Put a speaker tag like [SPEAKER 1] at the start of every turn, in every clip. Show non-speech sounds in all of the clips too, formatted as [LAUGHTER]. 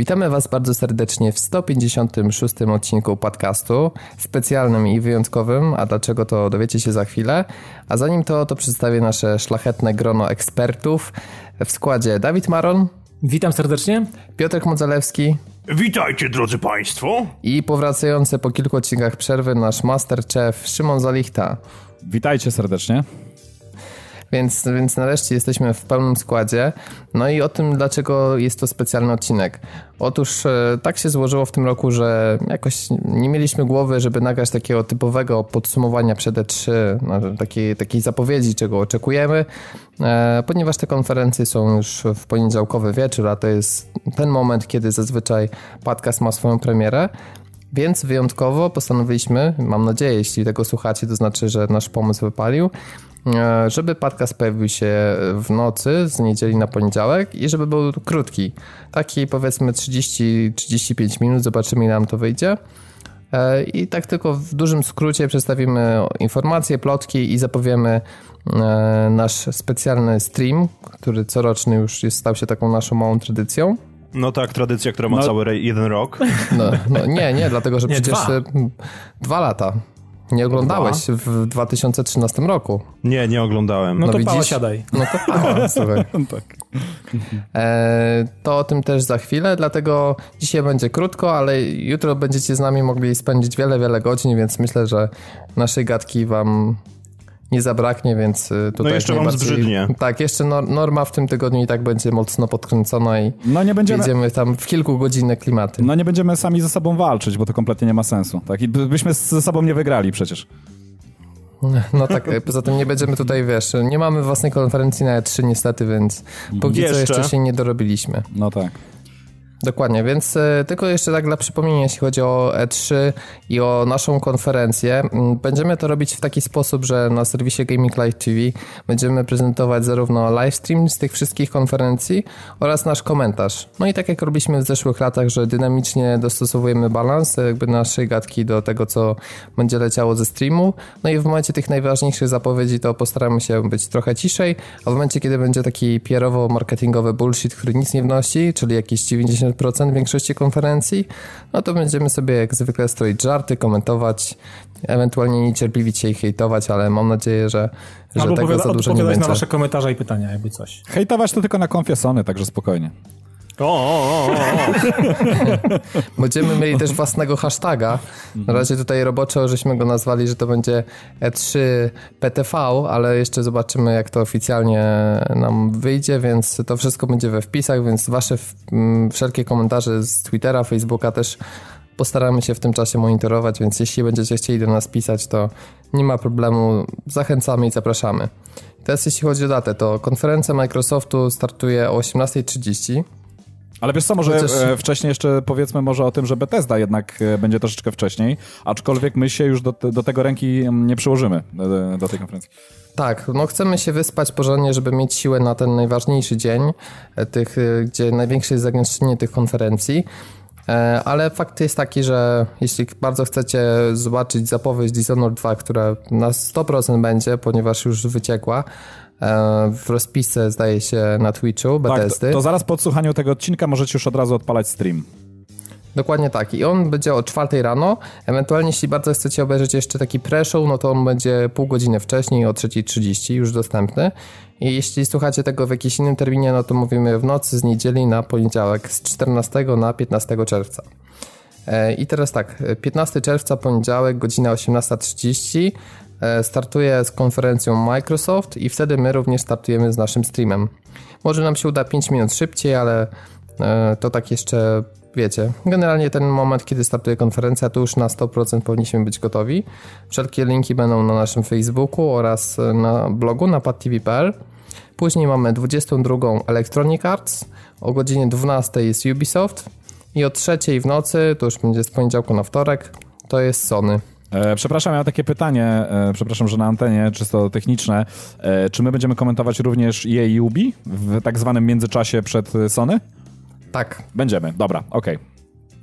[SPEAKER 1] Witamy Was bardzo serdecznie w 156 odcinku podcastu, specjalnym i wyjątkowym, a dlaczego to dowiecie się za chwilę. A zanim to, to przedstawię nasze szlachetne grono ekspertów w składzie Dawid Maron.
[SPEAKER 2] Witam serdecznie.
[SPEAKER 1] Piotr Modzalewski.
[SPEAKER 3] Witajcie drodzy Państwo.
[SPEAKER 1] I powracający po kilku odcinkach przerwy nasz master chef Szymon Zalichta.
[SPEAKER 4] Witajcie serdecznie.
[SPEAKER 1] Więc, więc nareszcie jesteśmy w pełnym składzie. No i o tym, dlaczego jest to specjalny odcinek. Otóż e, tak się złożyło w tym roku, że jakoś nie mieliśmy głowy, żeby nagrać takiego typowego podsumowania przed E3, no, takiej, takiej zapowiedzi, czego oczekujemy, e, ponieważ te konferencje są już w poniedziałkowy wieczór, a to jest ten moment, kiedy zazwyczaj podcast ma swoją premierę. Więc wyjątkowo postanowiliśmy, mam nadzieję, jeśli tego słuchacie, to znaczy, że nasz pomysł wypalił, żeby podcast pojawił się w nocy z niedzieli na poniedziałek i żeby był krótki. Taki powiedzmy 30-35 minut, zobaczymy ile nam to wyjdzie. E, I tak tylko w dużym skrócie przedstawimy informacje, plotki i zapowiemy e, nasz specjalny stream, który coroczny już jest, stał się taką naszą małą tradycją.
[SPEAKER 3] No tak, tradycja, która ma no. cały jeden rok.
[SPEAKER 1] No, no, nie, nie, dlatego że nie, przecież dwa. dwa lata. Nie oglądałeś w 2013 roku.
[SPEAKER 3] Nie, nie oglądałem.
[SPEAKER 2] No, no to widzisz? Pała siadaj.
[SPEAKER 1] No to pała, [LAUGHS] słuchaj. [LAUGHS] tak. E, to o tym też za chwilę, dlatego dzisiaj będzie krótko, ale jutro będziecie z nami mogli spędzić wiele, wiele godzin, więc myślę, że naszej gadki wam nie zabraknie, więc y, tutaj.
[SPEAKER 3] No jeszcze wam zbrzydnie.
[SPEAKER 1] Tak, jeszcze norma w tym tygodniu i tak będzie mocno podkręcona i
[SPEAKER 4] no nie będziemy...
[SPEAKER 1] jedziemy tam w kilkugodzinne klimaty.
[SPEAKER 4] No nie będziemy sami ze sobą walczyć, bo to kompletnie nie ma sensu. Tak? I byśmy ze sobą nie wygrali przecież.
[SPEAKER 1] No tak, e, poza tym nie będziemy tutaj, wiesz, nie mamy własnej konferencji na E3 niestety, więc póki jeszcze. co jeszcze się nie dorobiliśmy.
[SPEAKER 4] No tak.
[SPEAKER 1] Dokładnie, więc e, tylko jeszcze tak dla przypomnienia, jeśli chodzi o E3 i o naszą konferencję, będziemy to robić w taki sposób, że na serwisie Gaming Live TV będziemy prezentować zarówno livestream z tych wszystkich konferencji oraz nasz komentarz. No i tak jak robiliśmy w zeszłych latach, że dynamicznie dostosowujemy balans jakby naszej gadki do tego, co będzie leciało ze streamu. No i w momencie tych najważniejszych zapowiedzi to postaramy się być trochę ciszej, a w momencie, kiedy będzie taki pierowo-marketingowy bullshit, który nic nie wnosi, czyli jakieś 90 90% większości konferencji, no to będziemy sobie jak zwykle stroić żarty, komentować, ewentualnie niecierpliwić się i hejtować, ale mam nadzieję, że, że
[SPEAKER 2] Albo
[SPEAKER 1] tego za dużo nie będzie.
[SPEAKER 2] na wasze komentarze i pytania, jakby coś.
[SPEAKER 4] Hejtować to tylko na konfiesony, także spokojnie.
[SPEAKER 3] O, o, o.
[SPEAKER 1] Będziemy mieli też własnego hashtaga. Na razie tutaj roboczo żeśmy go nazwali, że to będzie E3 PTV, ale jeszcze zobaczymy jak to oficjalnie nam wyjdzie, więc to wszystko będzie we wpisach, więc wasze wszelkie komentarze z Twittera, Facebooka też postaramy się w tym czasie monitorować, więc jeśli będziecie chcieli do nas pisać, to nie ma problemu. Zachęcamy i zapraszamy. Teraz jeśli chodzi o datę, to konferencja Microsoftu startuje o 18.30.
[SPEAKER 4] Ale wiesz co, może Chociaż... E, wcześniej jeszcze powiedzmy może o tym, że Bethesda jednak e, będzie troszeczkę wcześniej, aczkolwiek my się już do, do tego ręki nie przyłożymy do, do tej konferencji.
[SPEAKER 1] Tak, no chcemy się wyspać porządnie, żeby mieć siłę na ten najważniejszy dzień, e, tych, gdzie największe jest zagęszczenie tych konferencji. Ale fakt jest taki, że jeśli bardzo chcecie zobaczyć zapowiedź Dishonored 2, która na 100% będzie, ponieważ już wyciekła, E, w rozpisce, zdaje się, na Twitchu Bethesdy.
[SPEAKER 4] Tak, to, to zaraz po odsłuchaniu tego odcinka możecie już od razu odpalać stream.
[SPEAKER 1] Dokładnie tak. I on będzie o 4 rano. Ewentualnie, jeśli bardzo chcecie obejrzeć jeszcze taki pre-show, no to on będzie pół godziny wcześniej, o 3.30 już dostępny. I jeśli słuchacie tego w jakimś innym terminie, no to mówimy w nocy z niedzieli na poniedziałek z 14 na 15 czerwca. E, I teraz tak, 15 czerwca, poniedziałek, godzina 18.30. E, startuje z konferencją Microsoft i wtedy my również startujemy z naszym streamem. Może nam się uda 5 minut szybciej, ale e, to tak jeszcze wiecie. Generalnie ten moment, kiedy startuje konferencja, to już na 100% powinniśmy być gotowi. Wszelkie linki będą na naszym Facebooku oraz na blogu na padtv.pl. Później mamy 22 Electronic Arts, o godzinie 12 jest Ubisoft i o 3 w nocy, to już będzie z poniedziałku na wtorek, to jest Sony.
[SPEAKER 4] E, przepraszam, ja mam takie pytanie, e, przepraszam, że na antenie, czysto techniczne. E, czy my będziemy komentować również EA i Ubi w tak zwanym międzyczasie przed Sony?
[SPEAKER 1] Tak.
[SPEAKER 4] Będziemy, dobra, okej. Okay.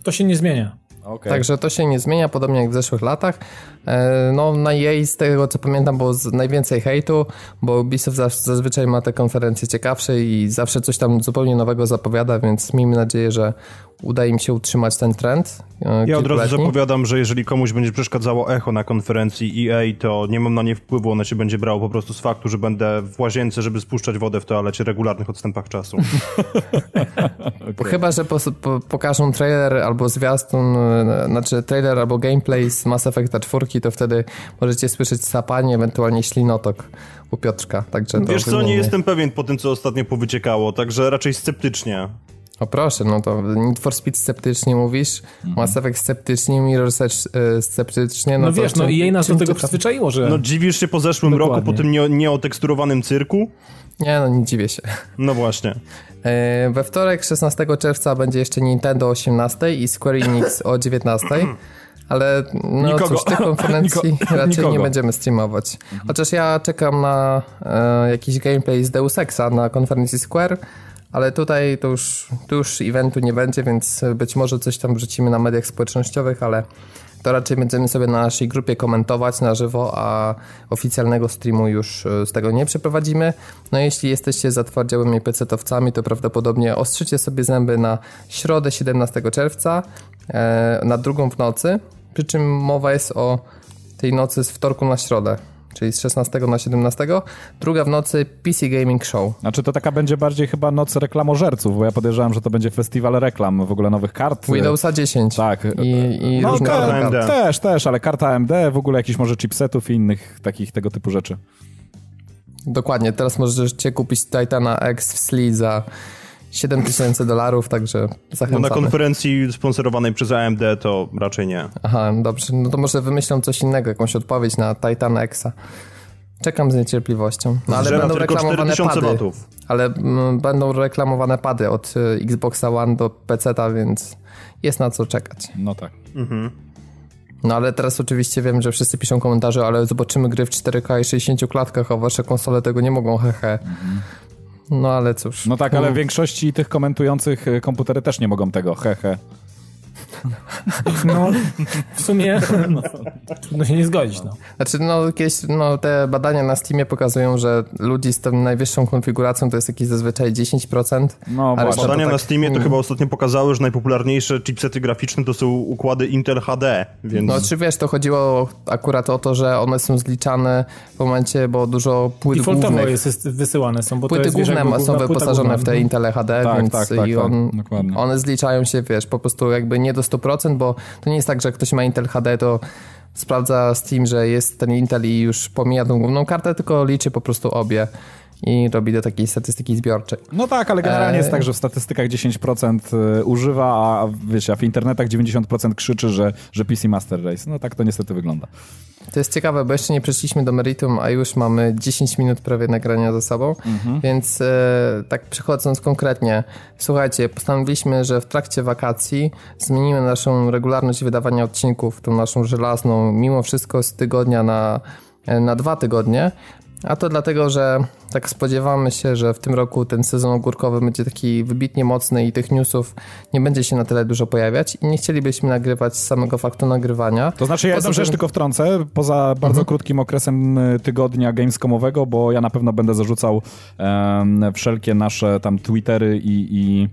[SPEAKER 2] To się nie zmienia.
[SPEAKER 1] Okay. Także to się nie zmienia, podobnie jak w zeszłych latach. No na EA z tego co pamiętam było najwięcej hejtu, bo Ubisoft zazwyczaj ma te konferencje ciekawsze i zawsze coś tam zupełnie nowego zapowiada, więc miejmy nadzieję, że uda im się utrzymać ten trend. e,
[SPEAKER 3] Ja od razu zapowiadam, że jeżeli komuś będzie przeszkadzało echo na konferencji EA, to nie mam na nie wpływu, ono się będzie brało po prostu z faktu, że będę w łazience, żeby spuszczać wodę w toalecie w regularnych odstępach czasu. [LAUGHS]
[SPEAKER 1] Bo Chyba, że po, po, pokażą trailer albo zwiastun, e, znaczy trailer albo gameplay z Mass Effecta 4, to wtedy możecie słyszeć sapanie, ewentualnie ślinotok u Piotrka. Także to
[SPEAKER 3] Wiesz co, nie jestem pewien po tym, co ostatnio powyciekało, także raczej sceptycznie.
[SPEAKER 1] O proszę, no to Need for Speed sceptycznie mówisz, Mass Effect sceptycznie, Mirror's Edge e, sceptycznie. No,
[SPEAKER 2] No,
[SPEAKER 1] to
[SPEAKER 2] wiesz, no
[SPEAKER 1] czym-
[SPEAKER 2] i jej nas do tego przyzwyczaiło, że...
[SPEAKER 3] No dziwisz się po zeszłym roku,
[SPEAKER 2] Dokładnie.
[SPEAKER 3] po tym nie, nieoteksturowanym cyrku?
[SPEAKER 1] Nie, no nie dziwię się.
[SPEAKER 3] No właśnie.
[SPEAKER 1] E, We wtorek 16 czerwca będzie jeszcze Nintendo o 18 i Square Enix o 19. [CLEARS THROAT] Ale no
[SPEAKER 3] Nikogo.
[SPEAKER 1] cóż, tych konferencji [LAUGHS]
[SPEAKER 4] Niko-
[SPEAKER 1] raczej
[SPEAKER 4] nikogo.
[SPEAKER 1] nie będziemy streamować. Chociaż ja czekam na e, jakiś gameplay z Deus Exa na konferencji Square, ale tutaj to już, tu już eventu nie będzie, więc być może coś tam wrzucimy na mediach społecznościowych, ale to raczej będziemy sobie na naszej grupie komentować na żywo, a oficjalnego streamu już e, z tego nie przeprowadzimy. No jeśli jesteście zatwardziałymi pecetowcami, to prawdopodobnie ostrzycie sobie zęby na środę 17 czerwca, e, na drugą w nocy, przy czym mowa jest o tej nocy z wtorku na środę, czyli z 16 na 17. Druga w nocy PC Gaming Show.
[SPEAKER 4] Znaczy to taka będzie bardziej chyba noc reklamożerców, bo ja podejrzewam, że to będzie festiwal reklam w ogóle nowych kart.
[SPEAKER 1] Windowsa 10
[SPEAKER 4] Tak.
[SPEAKER 1] i, i
[SPEAKER 4] No,
[SPEAKER 1] różne
[SPEAKER 4] ka-
[SPEAKER 1] inne karty.
[SPEAKER 3] AMD.
[SPEAKER 4] Też, też, ale karta AMD, w ogóle jakichś może chipsetów i innych takich tego typu rzeczy.
[SPEAKER 1] Dokładnie, teraz możecie kupić Titana X w Sli za 7000 dolarów, także
[SPEAKER 3] No
[SPEAKER 1] zachęcamy.
[SPEAKER 3] na konferencji sponsorowanej przez AMD to raczej nie.
[SPEAKER 1] Aha, dobrze, no to może wymyślą coś innego, jakąś odpowiedź na Titana Xa. Czekam z niecierpliwością. No, ale będą
[SPEAKER 3] tylko
[SPEAKER 1] reklamowane
[SPEAKER 3] 4000
[SPEAKER 1] pady.
[SPEAKER 3] watów.
[SPEAKER 1] Ale mm, będą reklamowane pady od y, Xboxa One do PC-ta, więc jest na co czekać.
[SPEAKER 4] No tak.
[SPEAKER 1] No ale teraz oczywiście wiem, że wszyscy piszą komentarze, ale zobaczymy gry w 4K i 60 klatkach, a wasze konsole tego nie mogą, hehe. No ale cóż.
[SPEAKER 4] No tak, ale w większości tych komentujących y, komputery też nie mogą tego, he, he.
[SPEAKER 2] No, w sumie [LAUGHS] no, trudno się nie zgodzić, no.
[SPEAKER 1] Znaczy, no, kiedyś, no, te badania na Steamie pokazują, że ludzi z tą najwyższą konfiguracją to jest jakieś zazwyczaj 10%.
[SPEAKER 4] No
[SPEAKER 3] Badania
[SPEAKER 1] tak-
[SPEAKER 3] na Steamie to chyba ostatnio pokazały, że najpopularniejsze chipsety graficzne to są układy Intel HD, więc...
[SPEAKER 1] No, czy wiesz, to chodziło akurat o to, że one są zliczane w momencie, bo dużo płyt
[SPEAKER 2] Defaultowo
[SPEAKER 1] głównych,
[SPEAKER 2] jest, jest wysyłane są, bo to
[SPEAKER 1] płyty główne są wyposażone
[SPEAKER 2] główna.
[SPEAKER 1] w te Intel HD,
[SPEAKER 4] Tak,
[SPEAKER 1] więc
[SPEAKER 4] tak, tak,
[SPEAKER 1] i
[SPEAKER 4] tak,
[SPEAKER 1] on, one zliczają się, wiesz, po prostu jakby nie do 100%, bo to nie jest tak, że ktoś ma Intel HD, to sprawdza Steam, że jest ten Intel i już pomija tą główną kartę, tylko liczy po prostu obie i robi do takiej statystyki zbiorczej.
[SPEAKER 4] No tak, ale generalnie
[SPEAKER 1] Eee.
[SPEAKER 4] jest tak, że w statystykach 10% y, używa, a wiesz, a w internetach 90% krzyczy, że, że PC Master Race. No tak to niestety wygląda.
[SPEAKER 1] To jest ciekawe, bo jeszcze nie przeszliśmy do meritum, a już mamy 10 minut prawie nagrania za sobą, więc e, tak przechodząc konkretnie, słuchajcie, postanowiliśmy, że w trakcie wakacji zmienimy naszą regularność wydawania odcinków, tą naszą żelazną, mimo wszystko z tygodnia na, e, na dwa tygodnie, a to dlatego, że tak spodziewamy się, że w tym roku ten sezon ogórkowy będzie taki wybitnie mocny i tych newsów nie będzie się na tyle dużo pojawiać i nie chcielibyśmy nagrywać z samego faktu nagrywania.
[SPEAKER 4] To znaczy ja jedną rzecz
[SPEAKER 1] tym-
[SPEAKER 4] tylko wtrącę, poza bardzo krótkim okresem y, tygodnia gamescomowego, bo ja na pewno będę zarzucał em, wszelkie nasze tam Twittery i, i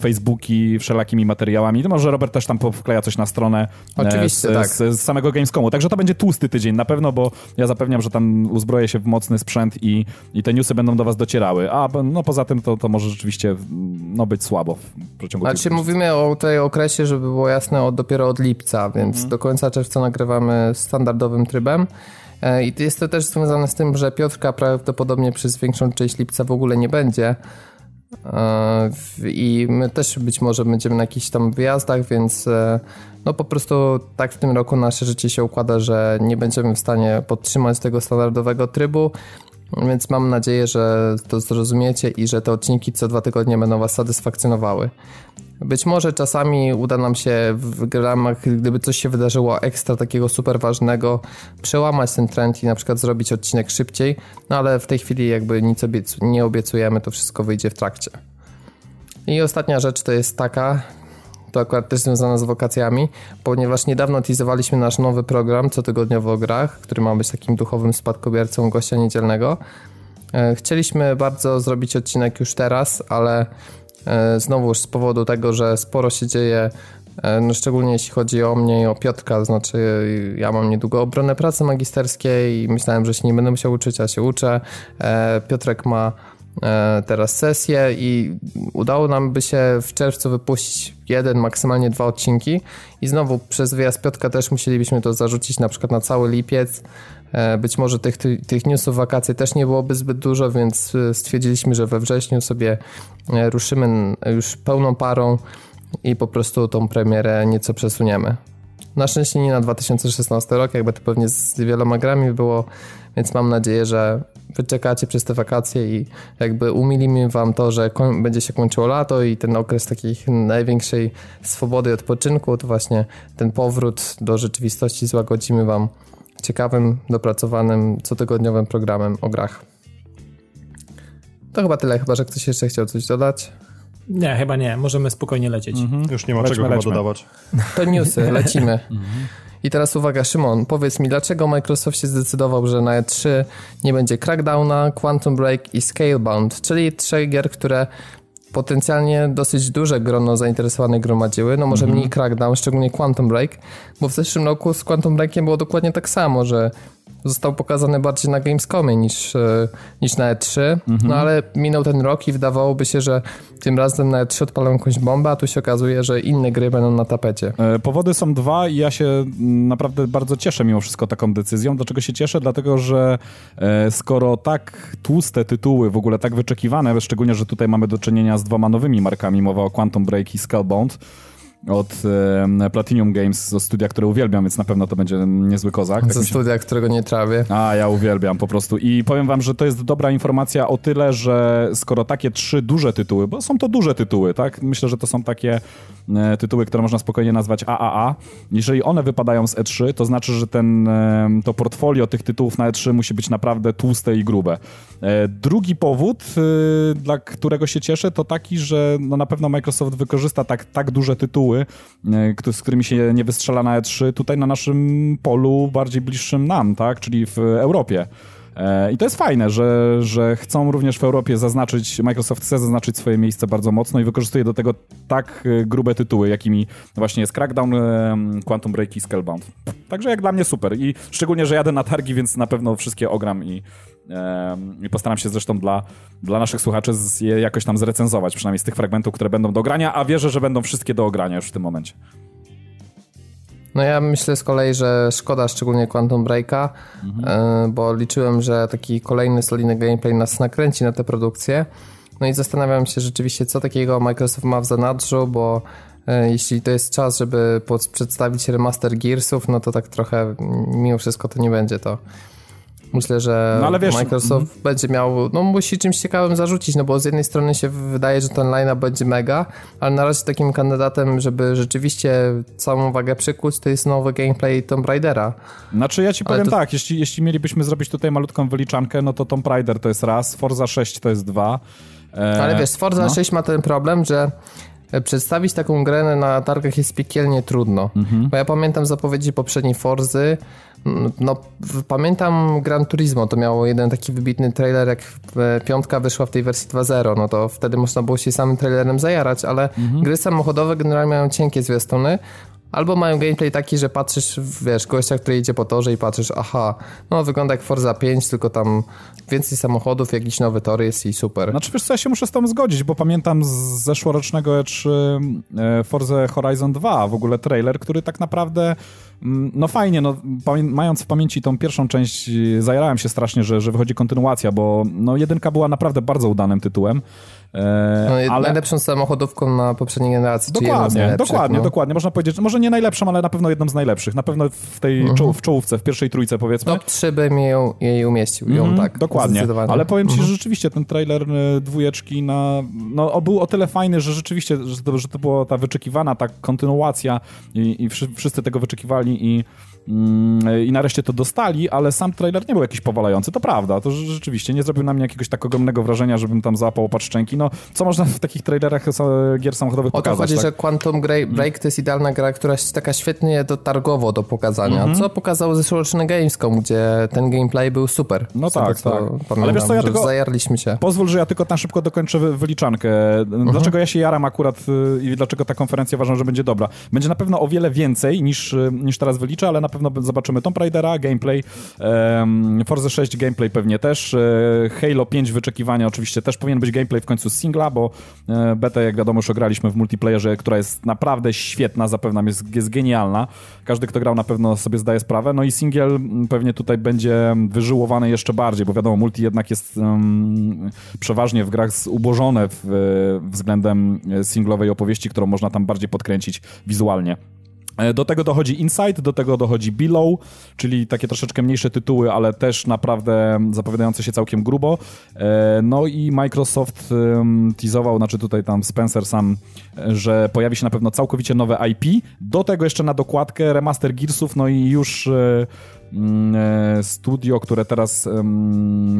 [SPEAKER 4] Facebooki wszelakimi materiałami. To może Robert też tam wkleja coś na stronę e,
[SPEAKER 1] Oczywiście,
[SPEAKER 4] z,
[SPEAKER 1] tak.
[SPEAKER 4] z, z samego Gamescomu. Także to będzie tłusty tydzień na pewno, bo ja zapewniam, że tam uzbroję się w mocny sprzęt i, i te newsy będą do was docierały. A no poza tym to, to może rzeczywiście no, być słabo w przeciągu
[SPEAKER 1] Znaczy mówimy o tej okresie, żeby było jasne, od, dopiero od lipca, więc do końca czerwca nagrywamy standardowym trybem. E, I jest to też związane z tym, że Piotrka prawdopodobnie przez większą część lipca w ogóle nie będzie. E, I my też być może będziemy na jakichś tam wyjazdach, więc e, no po prostu tak w tym roku nasze życie się układa, że nie będziemy w stanie podtrzymać tego standardowego trybu. Więc mam nadzieję, że to zrozumiecie i że te odcinki co dwa tygodnie będą Was satysfakcjonowały. Być może czasami uda nam się w ramach, gdyby coś się wydarzyło ekstra takiego super ważnego, przełamać ten trend i na przykład zrobić odcinek szybciej, no ale w tej chwili jakby nic obiecu- nie obiecujemy, to wszystko wyjdzie w trakcie. I ostatnia rzecz to jest taka, to akurat też związana z wakacjami, ponieważ niedawno teasowaliśmy nasz nowy program cotygodniowo o grach, który ma być takim duchowym spadkobiercą gościa niedzielnego. E, Chcieliśmy bardzo zrobić odcinek już teraz, ale e, znowuż z powodu tego, że sporo się dzieje, e, no szczególnie jeśli chodzi o mnie i o Piotrka, znaczy ja mam niedługo obronę pracy magisterskiej i myślałem, że się nie będę musiał uczyć, a się uczę. Piotrek ma teraz sesję i udało nam by się w czerwcu wypuścić jeden, maksymalnie dwa odcinki i znowu przez wyjazd Piotrka też musielibyśmy to zarzucić na przykład na cały lipiec, E, być może tych, tych newsów wakacji też nie byłoby zbyt dużo, więc e, stwierdziliśmy, że we wrześniu sobie e, ruszymy już pełną parą i po prostu tą premierę nieco przesuniemy. Na szczęście nie na 2016 rok, jakby to pewnie z wieloma grami było, więc mam nadzieję, że wyczekacie przez te wakacje i jakby umilimy wam to, że będzie się kończyło lato i ten okres takiej największej swobody odpoczynku, to właśnie ten powrót do rzeczywistości złagodzimy wam ciekawym, dopracowanym, cotygodniowym programem o grach. To chyba tyle, chyba że ktoś jeszcze chciał coś dodać.
[SPEAKER 2] Nie, chyba nie. Możemy spokojnie lecieć.
[SPEAKER 3] Mhm. Już nie ma lećmy, czego lećmy. chyba dodawać.
[SPEAKER 1] To newsy, [LAUGHS] lecimy. Mhm. I teraz uwaga, Szymon, powiedz mi, dlaczego Microsoft się zdecydował, że na E3 nie będzie Crackdowna, Quantum Break i Scalebound, czyli trzech gier, które potencjalnie dosyć duże grono zainteresowanych gromadziły, no może mm -hmm. mniej Crackdown, szczególnie Quantum Break, bo w zeszłym roku z Quantum Breakiem było dokładnie tak samo, że został pokazany bardziej na Gamescomie niż, e, niż na E3, mhm. no ale minął ten rok i wydawałoby się, że tym razem na E3 odpalą jakąś bombę, a tu się okazuje, że inne gry będą na tapecie.
[SPEAKER 4] E, powody są dwa i ja się naprawdę bardzo cieszę mimo wszystko taką decyzją. Dlaczego się cieszę? Dlatego, że e, skoro tak tłuste tytuły, w ogóle tak wyczekiwane, szczególnie, że tutaj mamy do czynienia z dwoma nowymi markami, mowa o Quantum Break i Skullbound, od Platinum Games, ze studia, które uwielbiam, więc na pewno to będzie niezły kozak.
[SPEAKER 1] Ze tak studia, którego nie trawię.
[SPEAKER 4] A, ja uwielbiam po prostu. I powiem wam, że to jest dobra informacja o tyle, że skoro takie trzy duże tytuły, bo są to duże tytuły, tak? Myślę, że to są takie e, tytuły, które można spokojnie nazwać AAA. Jeżeli one wypadają z E3, to znaczy, że ten, to portfolio tych tytułów na E3 musi być naprawdę tłuste i grube. E, drugi powód, e, dla którego się cieszę, to taki, że no na pewno Microsoft wykorzysta tak, tak duże tytuły, tytuły, z którymi się nie wystrzela na E3 tutaj na naszym polu bardziej bliższym nam, tak, czyli w Europie. E, I to jest fajne, że, że chcą również w Europie zaznaczyć, Microsoft chce zaznaczyć swoje miejsce bardzo mocno i wykorzystuje do tego tak e, grube tytuły, jakimi właśnie jest Crackdown, e, Quantum Break i Scalebound. Także jak dla mnie super i szczególnie, że jadę na targi, więc na pewno wszystkie ogram i, i postaram się zresztą dla, dla naszych słuchaczy je jakoś tam zrecenzować, przynajmniej z tych fragmentów, które będą do ogrania, a wierzę, że będą wszystkie do ogrania już w tym momencie.
[SPEAKER 1] No ja myślę z kolei, że szkoda szczególnie Quantum Breaka, mhm. bo liczyłem, że taki kolejny solidny gameplay nas nakręci na tę produkcję. No i zastanawiam się rzeczywiście, co takiego Microsoft ma w zanadrzu, bo e, jeśli to jest czas, żeby przedstawić remaster Gearsów, no to tak trochę mimo wszystko to nie będzie to. Myślę, że no, wiesz, Microsoft mm. będzie miał, no musi czymś ciekawym zarzucić, no bo z jednej strony się wydaje, że ten line będzie mega, ale na razie takim kandydatem, żeby rzeczywiście całą uwagę przykuć, to jest nowy gameplay Tomb Raidera.
[SPEAKER 4] Znaczy ja ci powiem to... tak, jeśli, jeśli mielibyśmy zrobić tutaj malutką wyliczankę, no to Tomb Raider to jest raz, Forza 6 to jest dwa.
[SPEAKER 1] E... Ale wiesz, Forza no. 6 ma ten problem, że przedstawić taką grę na targach jest piekielnie trudno. Mhm. Bo ja pamiętam zapowiedzi poprzedniej Forzy, no, pamiętam Gran Turismo, to miało jeden taki wybitny trailer, jak piątka wyszła w tej wersji 2.0, no to wtedy można było się samym trailerem zajarać, ale mhm. gry samochodowe generalnie mają cienkie zwiastuny, Albo mają gameplay taki, że patrzysz, wiesz, gościa, który idzie po torze i patrzysz, aha, no wygląda jak Forza 5, tylko tam więcej samochodów, jakiś nowy tor jest i super.
[SPEAKER 4] Znaczy wiesz co, ja się muszę z tym zgodzić, bo pamiętam z zeszłorocznego E3 e, Forza Horizon 2, w ogóle trailer, który tak naprawdę no fajnie, no, mając w pamięci tą pierwszą część, zajarałem się strasznie, że, że wychodzi kontynuacja, bo no, jedynka była naprawdę bardzo udanym tytułem.
[SPEAKER 1] E, no, ale... Najlepszą samochodówką na poprzedniej generacji.
[SPEAKER 4] Dokładnie, dokładnie, no. dokładnie. Można powiedzieć, że może nie najlepszą, ale na pewno jedną z najlepszych. Na pewno w tej mhm. czoł, w czołówce, w pierwszej trójce powiedzmy.
[SPEAKER 1] Top 3 bym ją, jej umieścił, ją mhm, tak.
[SPEAKER 4] Dokładnie, ale powiem ci, mhm. że rzeczywiście ten trailer e, dwójeczki na, no, był o tyle fajny, że rzeczywiście, że to, że to była ta wyczekiwana, ta kontynuacja i, i wszyscy tego wyczekiwali i Mm, i nareszcie to dostali, ale sam trailer nie był jakiś powalający, to prawda, to rzeczywiście nie zrobił na mnie jakiegoś tak ogromnego wrażenia, żebym tam załapał opatrz szczęki, no co można w takich trailerach gier samochodowych
[SPEAKER 1] o
[SPEAKER 4] pokazać?
[SPEAKER 1] O to chodzi,
[SPEAKER 4] tak?
[SPEAKER 1] że Quantum Break to jest idealna gra, któraś taka świetnie do targowo do pokazania, co pokazał zeszłoroczny Gamescom, gdzie ten gameplay był super.
[SPEAKER 4] No tak, tak.
[SPEAKER 1] Pamiętam,
[SPEAKER 4] Ale wiesz co, ja tylko-
[SPEAKER 1] zajarliśmy się.
[SPEAKER 4] Pozwól, że ja tylko tam szybko dokończę wy- wyliczankę. Dlaczego ja się jaram akurat y, i dlaczego ta konferencja uważam, że będzie dobra? Będzie na pewno o wiele więcej niż, y, niż teraz wyliczę, ale na pewno zobaczymy Tomb Raidera, gameplay, um, Forza 6 gameplay pewnie też, e, Halo 5 wyczekiwania oczywiście też powinien być gameplay w końcu z singla, bo e, betę jak wiadomo już ograliśmy w multiplayerze, która jest naprawdę świetna, zapewne jest, jest genialna. Każdy, kto grał na pewno sobie zdaje sprawę. No i singiel m, pewnie tutaj będzie wyżyłowany jeszcze bardziej, bo wiadomo, multi jednak jest um, przeważnie w grach ubożone w, e, względem singlowej opowieści, którą można tam bardziej podkręcić wizualnie. E, Do tego dochodzi Insight, do tego dochodzi Below, czyli takie troszeczkę mniejsze tytuły, ale też naprawdę zapowiadające się całkiem grubo. E, No i Microsoft teasował, znaczy tutaj tam Spencer sam, e, że pojawi się na pewno całkowicie nowe IP. Do tego jeszcze na dokładkę remaster Gearsów, no i już mm, studio, które teraz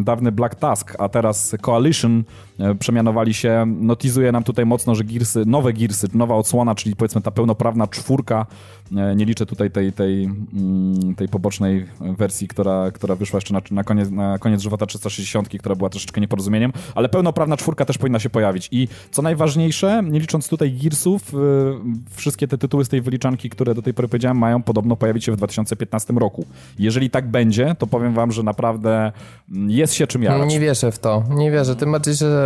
[SPEAKER 4] dawny Black Task, a teraz Coalition przemianowali się, notizuje nam tutaj mocno, że Gearsy, nowe Gearsy, nowa odsłona, czyli powiedzmy ta pełnoprawna czwórka, e, nie liczę tutaj tej, tej, mm, tej pobocznej wersji, która, która wyszła jeszcze na, na, koniec, na koniec żywota 360, która była troszeczkę nieporozumieniem, ale pełnoprawna czwórka też powinna się pojawić. I co najważniejsze, nie licząc tutaj Gearsów, y, wszystkie te tytuły z tej wyliczanki, które do tej pory powiedziałem, mają podobno pojawić się w 2015 roku. Jeżeli tak będzie, to powiem wam, że naprawdę mm, jest się czym jarać.
[SPEAKER 1] Nie wierzę w to. Nie wierzę. Tym bardziej, że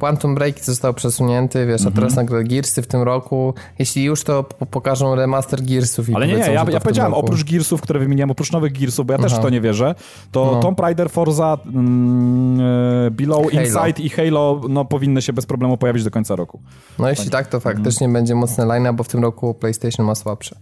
[SPEAKER 1] Quantum Break został przesunięty, wiesz,
[SPEAKER 4] Mhm.
[SPEAKER 1] a teraz nagle Gearsy w tym roku. Jeśli już, to po- pokażą remaster Gearsów i
[SPEAKER 4] Ale nie, nie, ja, ja powiedziałem,
[SPEAKER 1] roku.
[SPEAKER 4] oprócz Gearsów, które wymieniłem, oprócz nowych Gearsów, bo ja też w to nie wierzę, to
[SPEAKER 1] No.
[SPEAKER 4] Tomb Raider, Forza, mm, e, Below,
[SPEAKER 1] Halo.
[SPEAKER 4] Inside i Halo no, powinny się bez problemu pojawić do końca roku.
[SPEAKER 1] No jeśli tak, to faktycznie będzie mocny line bo w tym roku PlayStation ma słabszy.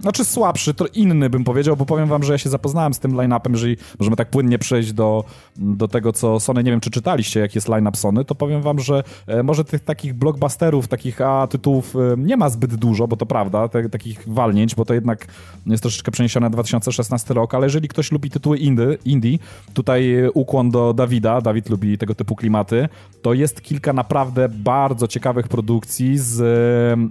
[SPEAKER 4] Znaczy słabszy, to inny bym powiedział, bo powiem wam, że ja się zapoznałem z tym line-upem, jeżeli możemy tak płynnie przejść do, do tego, co Sony, nie wiem, czy czytaliście, jaki jest line-up Sony, to powiem wam, że e, może tych takich blockbusterów, takich a, tytułów e, nie ma zbyt dużo, bo to prawda, te, takich walnięć, bo to jednak jest troszeczkę przeniesione na 2016 rok, ale jeżeli ktoś lubi tytuły indie, indie tutaj e, ukłon do Dawida, Dawid lubi tego typu klimaty, to jest kilka naprawdę bardzo ciekawych produkcji z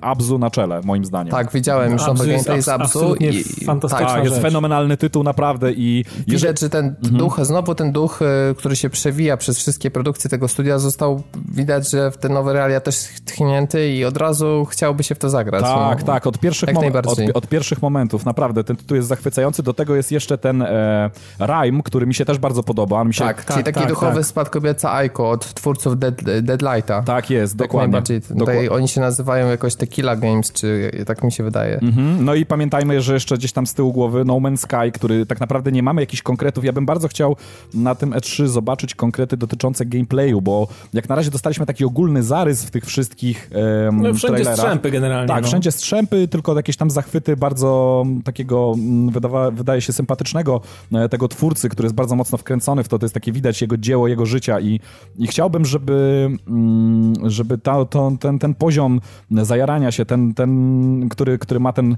[SPEAKER 4] Abzu na czele, moim zdaniem.
[SPEAKER 1] Tak, widziałem już
[SPEAKER 2] Abzu jest
[SPEAKER 1] gameplay z
[SPEAKER 2] absolutnie
[SPEAKER 1] i-
[SPEAKER 2] fantastyczna
[SPEAKER 1] tak,
[SPEAKER 4] jest
[SPEAKER 2] rzecz.
[SPEAKER 4] fenomenalny tytuł, naprawdę i jeżeli,
[SPEAKER 1] Widać, że ten
[SPEAKER 4] Mhm.
[SPEAKER 1] duch, znowu ten duch, który się przewija przez wszystkie produkcje tego studia, został, widać, że w te nowe realia też tchnięty i od razu chciałby się w to zagrać.
[SPEAKER 4] tak,
[SPEAKER 1] no.
[SPEAKER 4] tak, od pierwszych,
[SPEAKER 1] Jak
[SPEAKER 4] mom- od, od pierwszych momentów, naprawdę, ten tytuł jest zachwycający, do tego jest jeszcze ten e, Rhyme, który mi się też bardzo podoba, on mi się...
[SPEAKER 1] Tak, czyli taki
[SPEAKER 2] tak,
[SPEAKER 1] duchowy
[SPEAKER 2] tak.
[SPEAKER 1] spadkobierca Aiko od twórców Dead, Deadlighta.
[SPEAKER 4] Tak jest,
[SPEAKER 1] Tak
[SPEAKER 4] dokładnie.
[SPEAKER 1] najbardziej. Tutaj
[SPEAKER 4] Dokła-
[SPEAKER 1] oni się nazywają jakoś Tequila Games, czy tak mi się wydaje.
[SPEAKER 4] Mhm. No i pamiętajmy, że jeszcze gdzieś tam z tyłu głowy No Man's Sky, który tak naprawdę nie mamy jakichś konkretów. Ja bym bardzo chciał na tym E3 zobaczyć konkrety dotyczące gameplayu, bo jak na razie dostaliśmy taki ogólny zarys w tych wszystkich em,
[SPEAKER 2] No, wszędzie
[SPEAKER 4] trailerach.
[SPEAKER 2] strzępy generalnie.
[SPEAKER 4] Tak,
[SPEAKER 2] no.
[SPEAKER 4] wszędzie strzępy, tylko jakieś tam zachwyty bardzo takiego, mm, wydawa, wydaje się, sympatycznego e, tego twórcy, który jest bardzo mocno wkręcony w to. To jest takie widać jego dzieło, jego życia i, i chciałbym, żeby, mm, żeby ta, to, ten, ten poziom zajarania się, ten, ten który, który ma ten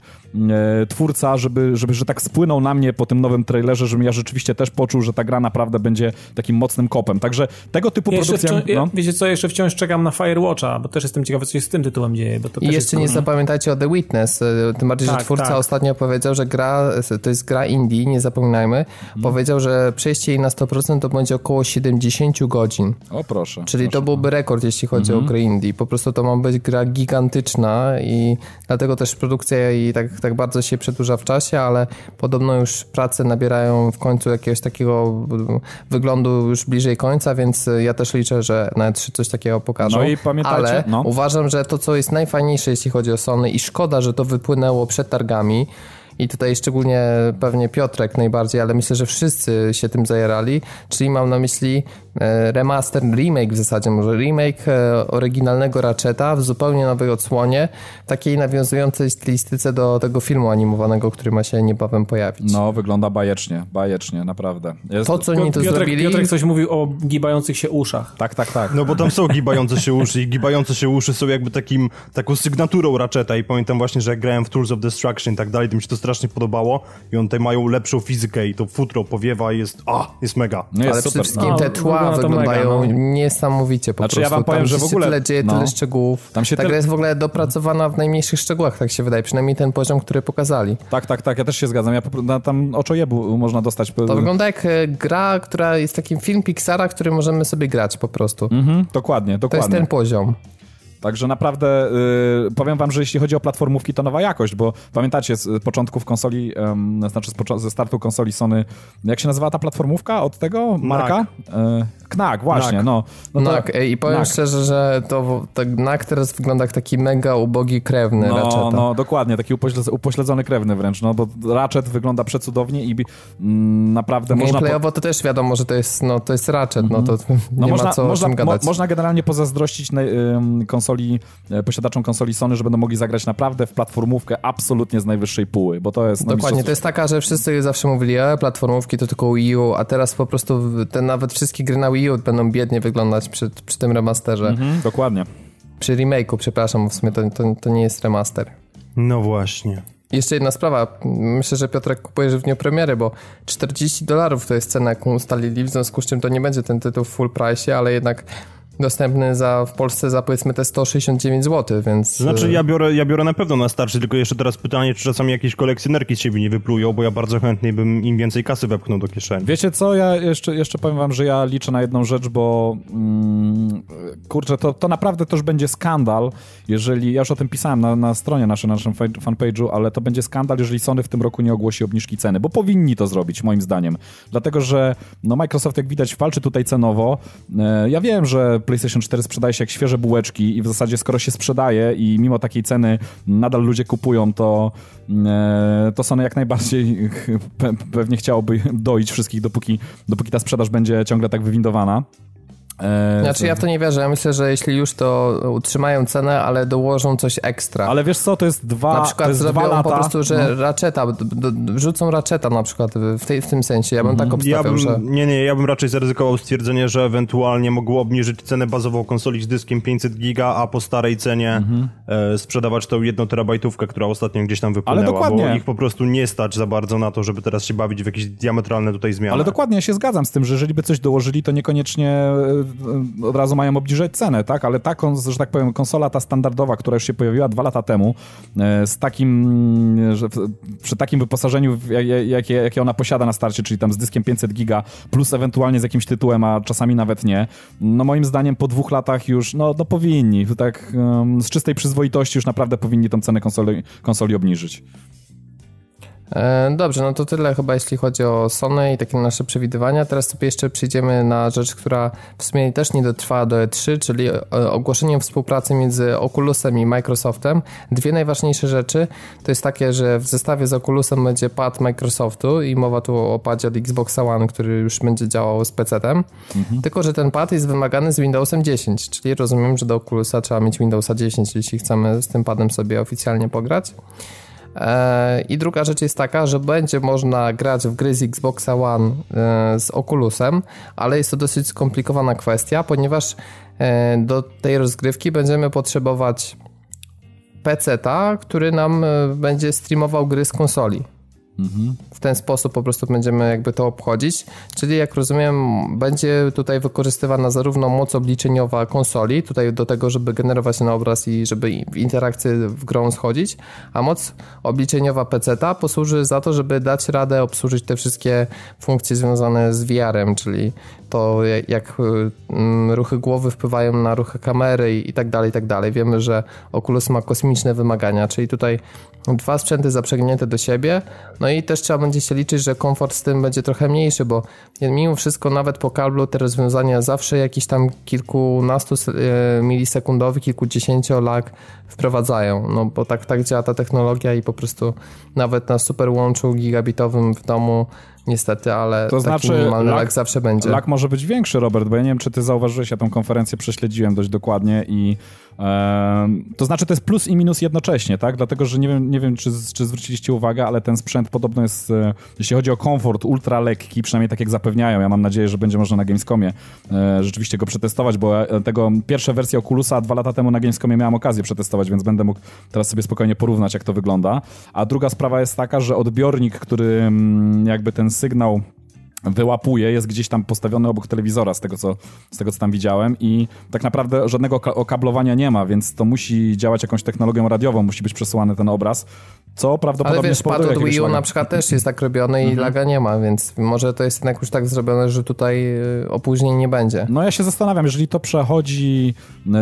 [SPEAKER 4] e, twórca, żeby, żeby że tak spłynął na mnie po tym nowym trailerze, żebym ja rzeczywiście też poczuł, że ta gra naprawdę będzie takim mocnym kopem. Także tego typu
[SPEAKER 2] Ja
[SPEAKER 4] produkcja...
[SPEAKER 2] wciąż, ja,
[SPEAKER 4] no.
[SPEAKER 2] wiecie co, jeszcze wciąż czekam na Firewatcha, bo też jestem ciekawy, co się z tym tytułem dzieje. Bo to
[SPEAKER 1] I jeszcze nie zapamiętajcie o The Witness, y, tym bardziej, że
[SPEAKER 2] Tak,
[SPEAKER 1] twórca
[SPEAKER 2] tak.
[SPEAKER 1] ostatnio powiedział, że gra, to jest gra indie, nie zapominajmy.
[SPEAKER 4] Mhm.
[SPEAKER 1] Powiedział, że przejście jej na 100% to będzie około 70 godzin.
[SPEAKER 4] O proszę.
[SPEAKER 1] Czyli
[SPEAKER 4] proszę.
[SPEAKER 1] to byłby rekord, jeśli chodzi
[SPEAKER 4] Mhm.
[SPEAKER 1] o gry indie. Po prostu to ma być gra gigantyczna i dlatego też produkcja jej tak, tak bardzo się przedłuża w czasie, ale podobno już prace nabierają w końcu jakiegoś takiego wyglądu już bliżej końca, więc ja też liczę, że nawet coś takiego pokażą.
[SPEAKER 4] No i pamiętajcie,
[SPEAKER 1] ale
[SPEAKER 4] no.
[SPEAKER 1] uważam, że to, co jest najfajniejsze, jeśli chodzi o Sony i szkoda, że to wypłynęło przed targami, i tutaj szczególnie pewnie Piotrek najbardziej, ale myślę, że wszyscy się tym zajerali, czyli mam na myśli remaster, remake w zasadzie, może remake e, oryginalnego Ratcheta w zupełnie nowej odsłonie, takiej nawiązującej stylistyce do tego filmu animowanego, który ma się niebawem pojawić.
[SPEAKER 4] No, wygląda bajecznie, bajecznie, naprawdę. Jest...
[SPEAKER 1] To, co oni to
[SPEAKER 2] Piotrek,
[SPEAKER 1] zrobili...
[SPEAKER 2] Piotrek coś mówił o gibających się uszach.
[SPEAKER 4] Tak, tak, tak.
[SPEAKER 3] No bo tam są gibające się uszy i gibające się uszy są jakby takim, taką sygnaturą Ratcheta i pamiętam właśnie, że jak grałem w Tools of Destruction i tak dalej, to mi się to strasznie podobało i on tutaj mają lepszą fizykę i to futro powiewa i jest, a, jest mega.
[SPEAKER 4] No jest
[SPEAKER 1] ale
[SPEAKER 4] super.
[SPEAKER 1] przede wszystkim
[SPEAKER 2] No,
[SPEAKER 1] te tła
[SPEAKER 2] wygląda to
[SPEAKER 1] wyglądają
[SPEAKER 2] mega, no.
[SPEAKER 1] niesamowicie po
[SPEAKER 4] Znaczy,
[SPEAKER 1] prostu.
[SPEAKER 4] ja wam powiem,
[SPEAKER 1] tam
[SPEAKER 4] że w ogóle-
[SPEAKER 1] tyle dzieje,
[SPEAKER 4] no.
[SPEAKER 1] tyle szczegółów.
[SPEAKER 4] Tam się
[SPEAKER 1] Ta
[SPEAKER 4] tyl-
[SPEAKER 1] gra jest w ogóle dopracowana w najmniejszych szczegółach, tak się wydaje. Przynajmniej ten poziom, który pokazali.
[SPEAKER 4] Tak, tak, tak, ja też się zgadzam. Ja po, tam oczojebu można dostać.
[SPEAKER 1] To wygląda jak e, gra, która jest takim film Pixara, który możemy sobie grać po prostu.
[SPEAKER 4] Mhm, dokładnie,
[SPEAKER 1] To jest
[SPEAKER 4] dokładnie.
[SPEAKER 1] ten poziom.
[SPEAKER 4] Także naprawdę y, powiem wam, że jeśli chodzi o platformówki, to nowa jakość, bo pamiętacie z początków konsoli, znaczy z ze startu konsoli Sony, jak się nazywała ta platformówka od tego marka? E, Knack, właśnie,
[SPEAKER 3] Knack.
[SPEAKER 4] no. no to-
[SPEAKER 1] I powiem
[SPEAKER 4] Knack.
[SPEAKER 1] szczerze, że to tak Knack teraz wygląda jak taki mega ubogi krewny
[SPEAKER 4] No,
[SPEAKER 1] Ratcheta.
[SPEAKER 4] no, dokładnie, taki upośledzony, upośledzony krewny wręcz, no bo Ratchet wygląda przecudownie i mm, naprawdę można... po-
[SPEAKER 1] Gameplayowo to też wiadomo, że to jest, no, to jest Ratchet, no to [LAUGHS]
[SPEAKER 4] No
[SPEAKER 1] nie
[SPEAKER 4] można,
[SPEAKER 1] ma co
[SPEAKER 4] można,
[SPEAKER 1] gadać.
[SPEAKER 4] Mo, można generalnie pozazdrościć na, konsoli, e, posiadaczom konsoli Sony, że będą mogli zagrać naprawdę w platformówkę absolutnie z najwyższej póły, bo to jest... no,
[SPEAKER 1] Dokładnie, to jest taka, że wszyscy zawsze mówili, e, platformówki to tylko Wii U, a teraz po prostu te nawet wszystkie gry na Wii U będą biednie wyglądać przy, przy tym remasterze.
[SPEAKER 4] Mhm, dokładnie.
[SPEAKER 1] Przy remake'u, przepraszam, w sumie to, to, to nie jest remaster.
[SPEAKER 3] No właśnie.
[SPEAKER 1] Jeszcze jedna sprawa. Myślę, że Piotrek kupujesz w dniu premiery, bo 40 dolarów to jest cena, jaką ustalili, w związku z czym to nie będzie ten tytuł w full price, ale jednak dostępny za, w Polsce za powiedzmy te 169 zł, więc...
[SPEAKER 3] Znaczy
[SPEAKER 1] e,
[SPEAKER 3] ja biorę, ja biorę na pewno na starczy, tylko jeszcze teraz pytanie, czy czasami jakieś kolekcjonerki z siebie nie wyplują, bo ja bardzo chętnie bym im więcej kasy wepchnął do kieszeni.
[SPEAKER 4] Wiecie co, ja jeszcze, jeszcze powiem wam, że ja liczę na jedną rzecz, bo mm, kurczę, to, to naprawdę też będzie skandal, jeżeli, ja już o tym pisałem na, na stronie naszej, na naszym fan- fanpage'u, ale to będzie skandal, jeżeli Sony w tym roku nie ogłosi obniżki ceny, bo powinni to zrobić, moim zdaniem. Dlatego, że no Microsoft, jak widać, walczy tutaj cenowo. E, ja wiem, że PlayStation 4 sprzedaje się jak świeże bułeczki i w zasadzie skoro się sprzedaje i mimo takiej ceny nadal ludzie kupują, to, e, to Sony jak najbardziej pe, pewnie chciałoby [LAUGHS] doić wszystkich, dopóki, dopóki ta sprzedaż będzie ciągle tak wywindowana. E,
[SPEAKER 1] Znaczy ja w to nie wierzę. Ja myślę, że jeśli już to utrzymają cenę, ale dołożą coś ekstra.
[SPEAKER 4] Ale wiesz co, to jest dwa,
[SPEAKER 1] na
[SPEAKER 4] to
[SPEAKER 1] przykład
[SPEAKER 4] dwa
[SPEAKER 1] zrobią
[SPEAKER 4] lata.
[SPEAKER 1] po prostu, że
[SPEAKER 4] no.
[SPEAKER 1] raczeta, wrzucą raczeta na przykład w, tej, w tym sensie. Ja bym tak obstawiał,
[SPEAKER 3] Ja bym,
[SPEAKER 1] że...
[SPEAKER 3] Nie, nie, ja bym raczej zaryzykował stwierdzenie, że ewentualnie mogło obniżyć cenę bazową konsoli z dyskiem 500 giga, a po starej cenie e, sprzedawać tą jedną terabajtówkę, która ostatnio gdzieś tam wypłynęła,
[SPEAKER 4] dokładnie.
[SPEAKER 3] bo ich po prostu nie stać za bardzo na to, żeby teraz się bawić w jakieś diametralne tutaj zmiany.
[SPEAKER 4] Ale dokładnie, ja się zgadzam z tym, że jeżeli by coś dołożyli, to niekoniecznie e, od razu mają obniżyć cenę, tak? Ale ta, że tak powiem, konsola ta standardowa, która już się pojawiła dwa lata temu, e, z takim, że w- przy takim wyposażeniu, jakie, jakie ona posiada na starcie, czyli tam z dyskiem 500 giga, plus ewentualnie z jakimś tytułem, a czasami nawet nie, no moim zdaniem po dwóch latach już, no, no powinni, tak z czystej przyzwoitości już naprawdę powinni tą cenę konsoli, konsoli obniżyć.
[SPEAKER 1] E, Dobrze, no to tyle chyba jeśli chodzi o Sony i takie nasze przewidywania. Teraz sobie jeszcze przejdziemy na rzecz, która w sumie też nie dotrwała do E3, czyli e, ogłoszenie współpracy między Oculusem i Microsoftem. Dwie najważniejsze rzeczy to jest takie, że w zestawie z Oculusem będzie pad Microsoftu i mowa tu o padzie od Xboxa One, który już będzie działał z PC-tem. Tylko, że ten pad jest wymagany z Windowsem 10, czyli rozumiem, że do Oculusa trzeba mieć Windowsa 10, jeśli chcemy z tym padem sobie oficjalnie pograć. E, I druga rzecz jest taka, że będzie można grać w gry z Xboxa One e, z Oculusem, ale jest to dosyć skomplikowana kwestia, ponieważ e, do tej rozgrywki będziemy potrzebować PC-ta, który nam będzie streamował gry z konsoli. W ten sposób po prostu będziemy jakby to obchodzić. Czyli jak rozumiem, będzie tutaj wykorzystywana zarówno moc obliczeniowa konsoli, tutaj do tego, żeby generować ten obraz i żeby w interakcję w grą schodzić, a moc obliczeniowa PC-ta posłuży za to, żeby dać radę obsłużyć te wszystkie funkcje związane z VR-em, czyli to jak, mm, ruchy głowy wpływają na ruchy kamery i, tak dalej, i tak dalej. Wiemy, że Oculus ma kosmiczne wymagania, czyli tutaj dwa sprzęty zaprzęgnięte do siebie, no i też trzeba będzie się liczyć, że komfort z tym będzie trochę mniejszy, bo mimo wszystko nawet po kablu te rozwiązania zawsze jakiś tam kilkunastu e, milisekundowy, kilkudziesięcio lag wprowadzają, no bo tak, tak działa ta technologia i po prostu nawet na super łączu gigabitowym w domu niestety, ale
[SPEAKER 4] To
[SPEAKER 1] taki
[SPEAKER 4] znaczy,
[SPEAKER 1] minimalny
[SPEAKER 4] lag-
[SPEAKER 1] lag zawsze będzie.
[SPEAKER 4] Lak może być większy, Robert, bo ja nie wiem, czy ty zauważyłeś, ja tą konferencję prześledziłem dość dokładnie i to znaczy to jest plus i minus jednocześnie, tak? Dlatego, że nie wiem, nie wiem czy, czy zwróciliście uwagę, ale ten sprzęt podobno jest, e, jeśli chodzi o komfort, ultra lekki, przynajmniej tak jak zapewniają. Ja mam nadzieję, że będzie można na Gamescomie e, rzeczywiście go przetestować, bo e, tego pierwsze wersje Oculusa dwa lata temu na Gamescomie miałem okazję przetestować, więc będę mógł teraz sobie spokojnie porównać, jak to wygląda. A druga sprawa jest taka, że odbiornik, który mm, jakby ten sygnał wyłapuje, jest gdzieś tam postawiony obok telewizora z tego, co, z tego, co tam widziałem i tak naprawdę żadnego okablowania nie ma, więc to musi działać jakąś technologią radiową, musi być przesyłany ten obraz, co prawdopodobnie
[SPEAKER 1] Ale wiesz, pad od Wii U na przykład też jest tak robiony i mhm. laga nie ma, więc może to jest jednak już tak zrobione, że tutaj y, opóźnień nie będzie.
[SPEAKER 4] No ja się zastanawiam, jeżeli to przechodzi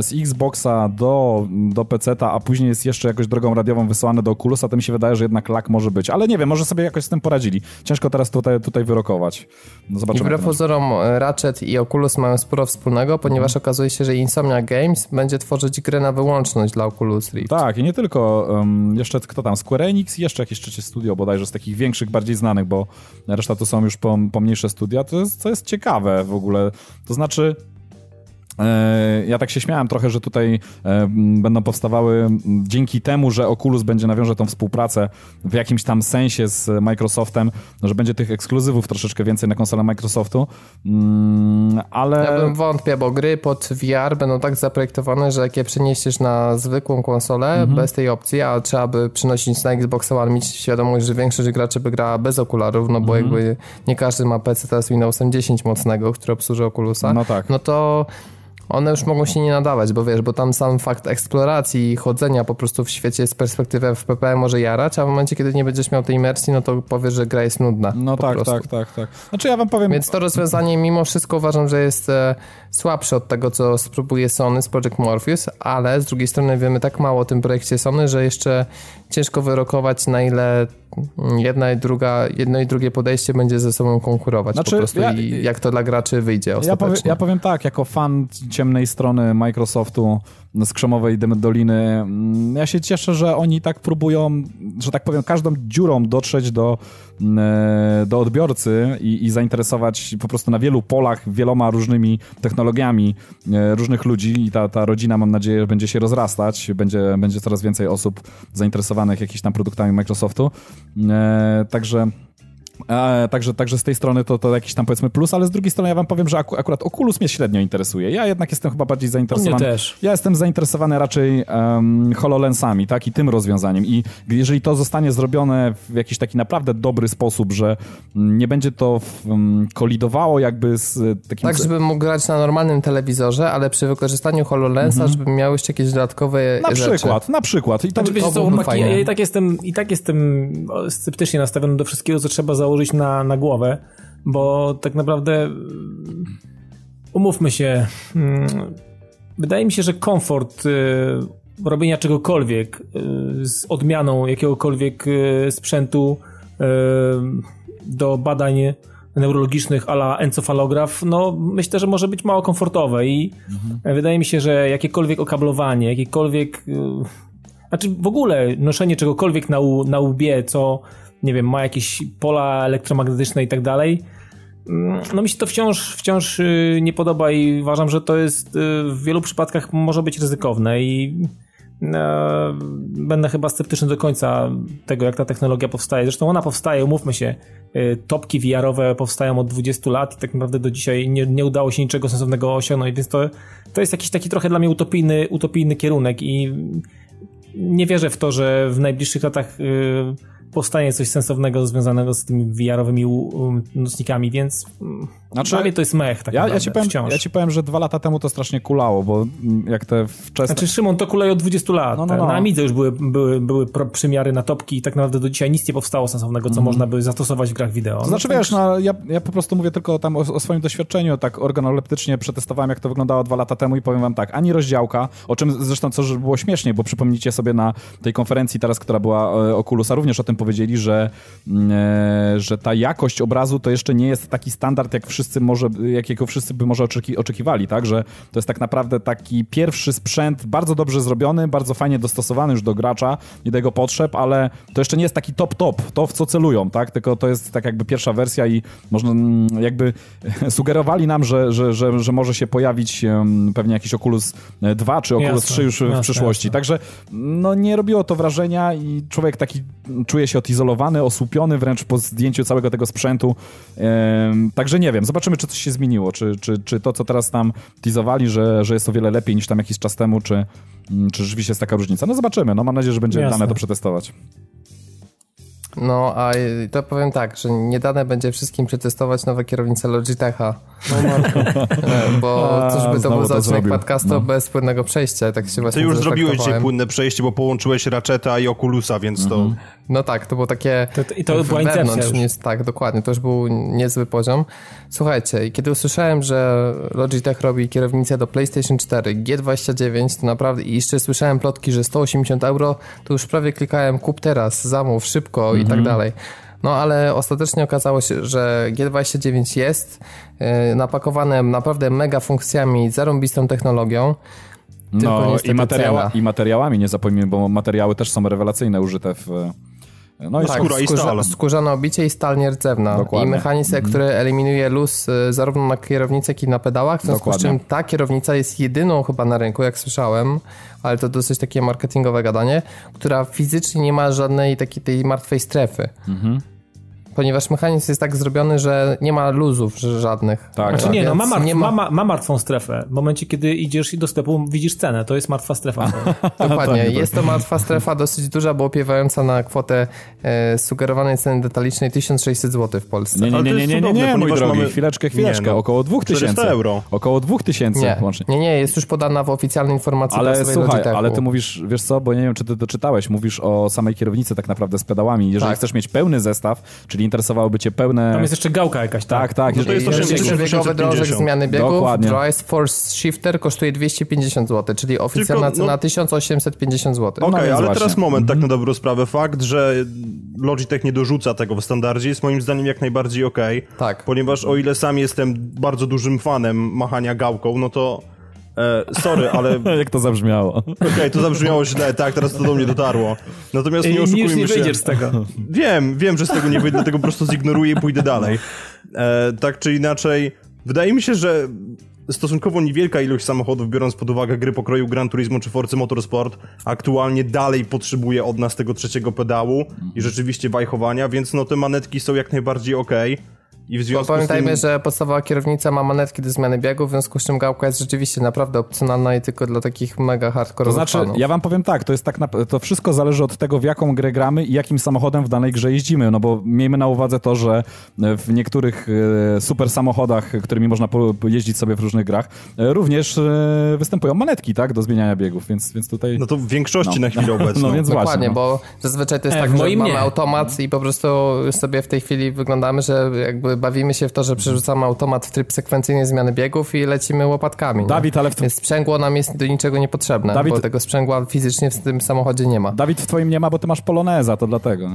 [SPEAKER 4] z Xboxa do, do PC-ta, a później jest jeszcze jakoś drogą radiową wysyłane do Oculusa, to mi się wydaje, że jednak lag może być. Ale nie wiem, może sobie jakoś z tym poradzili. Ciężko teraz tutaj, tutaj wyrokować.
[SPEAKER 1] No zobaczymy. I wbrew pozorom Ratchet i Oculus mają sporo wspólnego, ponieważ mhm. okazuje się, że Insomnia Games będzie tworzyć grę na wyłączność dla Oculus Rift.
[SPEAKER 4] Tak, i nie tylko. Um, jeszcze kto tam? Square Enix i jeszcze jakieś trzecie studio bodajże z takich większych, bardziej znanych, bo reszta to są już pomniejsze studia. To jest, to jest ciekawe w ogóle. To znaczy ja tak się śmiałem trochę, że tutaj e, będą powstawały dzięki temu, że Oculus będzie nawiąże tą współpracę w jakimś tam sensie z Microsoftem, że będzie tych ekskluzywów troszeczkę więcej na konsolę Microsoftu, mm, ale...
[SPEAKER 1] Ja bym wątpię, bo gry pod VR będą tak zaprojektowane, że jak je przeniesiesz na zwykłą konsolę mhm. bez tej opcji, a trzeba by przynosić na Xbox One, mieć świadomość, że większość graczy by grała bez okularów, no bo mhm. jakby nie każdy ma PC teraz Windowsem 10 mocnego, który obsłuży Oculusa,
[SPEAKER 4] no, tak.
[SPEAKER 1] no to one już mogą się nie nadawać, bo wiesz, bo tam sam fakt eksploracji i chodzenia po prostu w świecie z perspektywy FPP może jarać, a w momencie, kiedy nie będziesz miał tej imersji, no to powiesz, że gra jest nudna.
[SPEAKER 4] No tak,
[SPEAKER 1] prostu.
[SPEAKER 4] tak, tak, tak. Znaczy ja wam powiem...
[SPEAKER 1] Więc to rozwiązanie mimo wszystko uważam, że jest słabsze od tego, co spróbuje Sony z Project Morpheus, ale z drugiej strony wiemy tak mało o tym projekcie Sony, że jeszcze ciężko wyrokować, na ile jedna i druga, jedno i drugie podejście będzie ze sobą konkurować znaczy, po prostu ja, i jak to dla graczy wyjdzie
[SPEAKER 4] ja powiem, ja powiem tak, jako fan ciemnej strony Microsoftu z Doliny, mm, ja się cieszę, że oni tak próbują, że tak powiem, każdą dziurą dotrzeć do, mm, e, do odbiorcy i, i zainteresować po prostu na wielu polach wieloma różnymi technologiami e, różnych ludzi. I ta, ta rodzina, mam nadzieję, będzie się rozrastać, będzie, będzie coraz więcej osób zainteresowanych jakimiś tam produktami Microsoftu. E, także E, także, także z tej strony to, to jakiś tam powiedzmy plus, ale z drugiej strony ja wam powiem, że aku, akurat Oculus mnie średnio interesuje. Ja jednak jestem chyba bardziej zainteresowany.
[SPEAKER 2] Mnie też.
[SPEAKER 4] Ja jestem zainteresowany raczej um, HoloLensami, tak, i tym rozwiązaniem. I jeżeli to zostanie zrobione w jakiś taki naprawdę dobry sposób, że nie będzie to um, kolidowało jakby z takim...
[SPEAKER 1] Tak, żeby mógł grać na normalnym telewizorze, ale przy wykorzystaniu HoloLensa, mhm. żeby miał jeszcze jakieś dodatkowe
[SPEAKER 4] Na
[SPEAKER 1] rzeczy.
[SPEAKER 4] przykład, na przykład.
[SPEAKER 2] I to, znaczy, to, to, to ja, ja, i tak jestem, i tak jestem sceptycznie nastawiony do wszystkiego, co trzeba założyć założyć na, na głowę, bo tak naprawdę umówmy się, mm, wydaje mi się, że komfort y, robienia czegokolwiek y, z odmianą jakiegokolwiek y, sprzętu do badań neurologicznych ala encefalograf, no myślę, że może być mało komfortowe i mhm. wydaje mi się, że jakiekolwiek okablowanie, jakiekolwiek znaczy w ogóle noszenie czegokolwiek na, na łbie, co nie wiem, ma jakieś pola elektromagnetyczne i tak dalej. Mm, no mi się to wciąż, wciąż y, nie podoba i uważam, że to jest y, w wielu przypadkach może być ryzykowne i e, będę chyba sceptyczny do końca tego, jak ta technologia powstaje. Zresztą ona powstaje, umówmy się, y, topki VR-owe powstają od 20 lat i tak naprawdę do dzisiaj nie, nie udało się niczego sensownego osiągnąć, więc to, to jest jakiś taki trochę dla mnie utopijny, utopijny kierunek i nie wierzę w to, że w najbliższych latach powstanie coś sensownego związanego z tymi VR-owymi nocnikami, więc mm, znaczy, dla mnie to jest mech. Tak
[SPEAKER 4] ja, ja, ci powiem, ja ci powiem, że dwa lata temu to strasznie kulało, bo jak te wczesne...
[SPEAKER 2] Znaczy Szymon, to kuleje od 20 lat. No, no, no. Na Amidze już były, były, były przymiary na topki i tak naprawdę do dzisiaj nic nie powstało sensownego, co mm. można by zastosować w grach wideo.
[SPEAKER 4] To znaczy no, wiesz, no, ja, ja po prostu mówię tylko tam o, o, swoim doświadczeniu, tak organoleptycznie przetestowałem jak to wyglądało dwa lata temu i powiem wam tak, ani rozdziałka, o czym zresztą co było śmiesznie, bo przypomnijcie sobie na tej konferencji teraz, która była e, Oculusa, również o tym powiedzieli, że, mm, e, że ta jakość obrazu to jeszcze nie jest taki standard, jak wszyscy może, jakiego wszyscy by może oczeki, oczekiwali, tak? Że to jest tak naprawdę taki pierwszy sprzęt, bardzo dobrze zrobiony, bardzo fajnie dostosowany już do gracza i do jego potrzeb, ale to jeszcze nie jest taki top-top, to w co celują, tak? Tylko to jest tak jakby pierwsza wersja i można mm, jakby [LAUGHS] sugerowali nam, że, że, że, że może się pojawić pewnie jakiś Oculus 2 czy Oculus jasne, 3 już w jasne, przyszłości. Jasne. Także no nie robiło to wrażenia i człowiek taki czuje się odizolowany, osłupiony wręcz po zdjęciu całego tego sprzętu. Także nie wiem, zobaczymy, czy coś się zmieniło, czy, czy, czy to, co teraz tam teasowali, że, że jest o wiele lepiej niż tam jakiś czas temu, czy, mm, czy rzeczywiście jest taka różnica. No zobaczymy, no mam nadzieję, że będzie Jasne. dane to przetestować.
[SPEAKER 1] No, a to powiem tak, że nie dane będzie wszystkim przetestować nowe kierownice Logitecha. No matko. [LAUGHS] bo
[SPEAKER 4] A,
[SPEAKER 1] cóż by to był za odcinek podcastu
[SPEAKER 4] No.
[SPEAKER 1] bez płynnego przejścia. Tak się
[SPEAKER 3] Ty
[SPEAKER 1] właśnie
[SPEAKER 3] już zrobiłeś dzisiaj płynne przejście, bo połączyłeś Ratcheta i Oculusa, więc to...
[SPEAKER 1] No tak, to było takie.
[SPEAKER 2] To- to- i to była
[SPEAKER 1] wewnątrz nie- tak, dokładnie. To już był niezły poziom. Słuchajcie, kiedy usłyszałem, że Logitech robi kierownicę do PlayStation 4 G29, to naprawdę. I jeszcze słyszałem plotki, że 180 euro, to już prawie klikałem kup teraz, zamów, szybko i
[SPEAKER 2] Mhm.
[SPEAKER 1] tak dalej. No ale ostatecznie okazało się, że G29 jest yy, napakowane naprawdę mega funkcjami, zarąbistą technologią.
[SPEAKER 4] No i, materiała,
[SPEAKER 1] cena.
[SPEAKER 4] i materiałami, nie zapomnijmy, bo materiały też są rewelacyjne, użyte w... No i
[SPEAKER 1] Tak,
[SPEAKER 3] skóra i stal.
[SPEAKER 1] skórzane obicie i stal nierdzewna.
[SPEAKER 4] Dokładnie.
[SPEAKER 1] I mechanizm, który eliminuje luz y, zarówno na kierownicy, jak i na pedałach. W związku z
[SPEAKER 4] Dokładnie.
[SPEAKER 1] czym ta kierownica jest jedyną chyba na rynku, jak słyszałem, ale to dosyć takie marketingowe gadanie, która fizycznie nie ma żadnej takiej tej martwej strefy.
[SPEAKER 4] Mhm.
[SPEAKER 1] Ponieważ mechanizm jest tak zrobiony, że nie ma luzów że żadnych.
[SPEAKER 4] Tak,
[SPEAKER 2] Znaczy nie, no ma, martw,
[SPEAKER 1] nie
[SPEAKER 2] ma...
[SPEAKER 1] ma-
[SPEAKER 2] Ma, ma martwą strefę. W momencie, kiedy idziesz do sklepu, widzisz cenę, to jest martwa strefa. [LAUGHS]
[SPEAKER 1] Dokładnie.
[SPEAKER 4] tak,
[SPEAKER 1] Jest to martwa strefa dosyć duża, bo opiewająca na kwotę e, sugerowanej ceny detalicznej 1600 zł w Polsce.
[SPEAKER 4] Nie, nie, nie, nie, nie, nie,
[SPEAKER 3] cudowne,
[SPEAKER 4] nie mój
[SPEAKER 3] ponieważ
[SPEAKER 4] drogi,
[SPEAKER 3] mamy-
[SPEAKER 4] chwileczkę, chwileczkę,
[SPEAKER 3] Nie, no.
[SPEAKER 4] około 2000.
[SPEAKER 3] 400 euro.
[SPEAKER 4] Około 2000
[SPEAKER 1] Nie,
[SPEAKER 4] łącznie.
[SPEAKER 1] nie, nie, jest już podana w oficjalnej informacji
[SPEAKER 4] Ale słuchaj, ale ty mówisz, wiesz co, bo nie wiem, czy ty doczytałeś, mówisz o samej kierownicy tak naprawdę z pedałami. Jeżeli
[SPEAKER 1] Tak.
[SPEAKER 4] chcesz mieć pełny zestaw, czyli interesowałoby cię pełne...
[SPEAKER 2] Tam jest jeszcze gałka jakaś, tak?
[SPEAKER 4] Tak, tak.
[SPEAKER 3] No to jest
[SPEAKER 4] jeżeli-
[SPEAKER 3] 80
[SPEAKER 1] Trzybiegowy drążek
[SPEAKER 3] 850.
[SPEAKER 1] zmiany biegów,
[SPEAKER 4] Dokładnie.
[SPEAKER 1] Drive Force Shifter kosztuje 250 zł, czyli oficjalna
[SPEAKER 3] Tylko, no-
[SPEAKER 1] cena 1850 zł.
[SPEAKER 3] Okej,
[SPEAKER 4] No więc
[SPEAKER 3] ale
[SPEAKER 4] właśnie.
[SPEAKER 3] teraz moment, tak na dobrą sprawę. Fakt, że Logitech nie dorzuca tego w standardzie jest moim zdaniem jak najbardziej okej.
[SPEAKER 1] Tak.
[SPEAKER 3] Ponieważ o ile sam jestem bardzo dużym fanem machania gałką, no to e, sorry, ale okej, [LAUGHS]
[SPEAKER 4] Jak to zabrzmiało.
[SPEAKER 3] to zabrzmiało źle, tak, teraz to do mnie dotarło. Natomiast nie
[SPEAKER 2] I już
[SPEAKER 3] oszukujmy
[SPEAKER 2] nie
[SPEAKER 3] się.
[SPEAKER 2] wyjdziesz z tego.
[SPEAKER 3] Wiem, wiem, że z tego nie wyjdę, dlatego po prostu zignoruję i pójdę dalej. E, tak czy inaczej, wydaje mi się, że stosunkowo niewielka ilość samochodów, biorąc pod uwagę gry pokroju Gran Turismo czy Forza Motorsport, aktualnie dalej potrzebuje od nas tego trzeciego pedału i rzeczywiście wajchowania, więc no te manetki są jak najbardziej okej. I w związku z
[SPEAKER 1] Pamiętajmy,
[SPEAKER 3] tym...
[SPEAKER 1] że podstawowa kierownica ma manetki do zmiany biegu, w związku z czym gałka jest rzeczywiście naprawdę opcjonalna i tylko dla takich mega
[SPEAKER 4] To
[SPEAKER 1] hardkorowych
[SPEAKER 4] znaczy,
[SPEAKER 1] fanów.
[SPEAKER 4] ja wam powiem tak, to jest tak, na, to wszystko zależy od tego, w jaką grę gramy i jakim samochodem w danej grze jeździmy, no bo miejmy na uwadze to, że w niektórych e, super samochodach, którymi można jeździć sobie w różnych grach, e, również e, występują manetki, tak, do zmieniania biegów, więc, więc tutaj...
[SPEAKER 3] No to w większości na chwilę [LAUGHS] obecną.
[SPEAKER 4] No więc
[SPEAKER 1] Dokładnie,
[SPEAKER 4] właśnie. no.
[SPEAKER 1] bo zazwyczaj to jest
[SPEAKER 2] E,
[SPEAKER 1] tak, że
[SPEAKER 2] moim
[SPEAKER 1] mamy
[SPEAKER 2] nie.
[SPEAKER 1] automat i po prostu sobie w tej chwili wyglądamy, że jakby bawimy się w to, że przerzucamy automat w tryb sekwencyjnej zmiany biegów i lecimy łopatkami. nie?
[SPEAKER 4] Dawid, ale w tym-
[SPEAKER 1] sprzęgło nam jest do niczego niepotrzebne,
[SPEAKER 4] Dawid-
[SPEAKER 1] bo tego sprzęgła fizycznie w tym samochodzie nie ma.
[SPEAKER 4] Dawid w twoim nie ma, bo ty masz poloneza, to dlatego.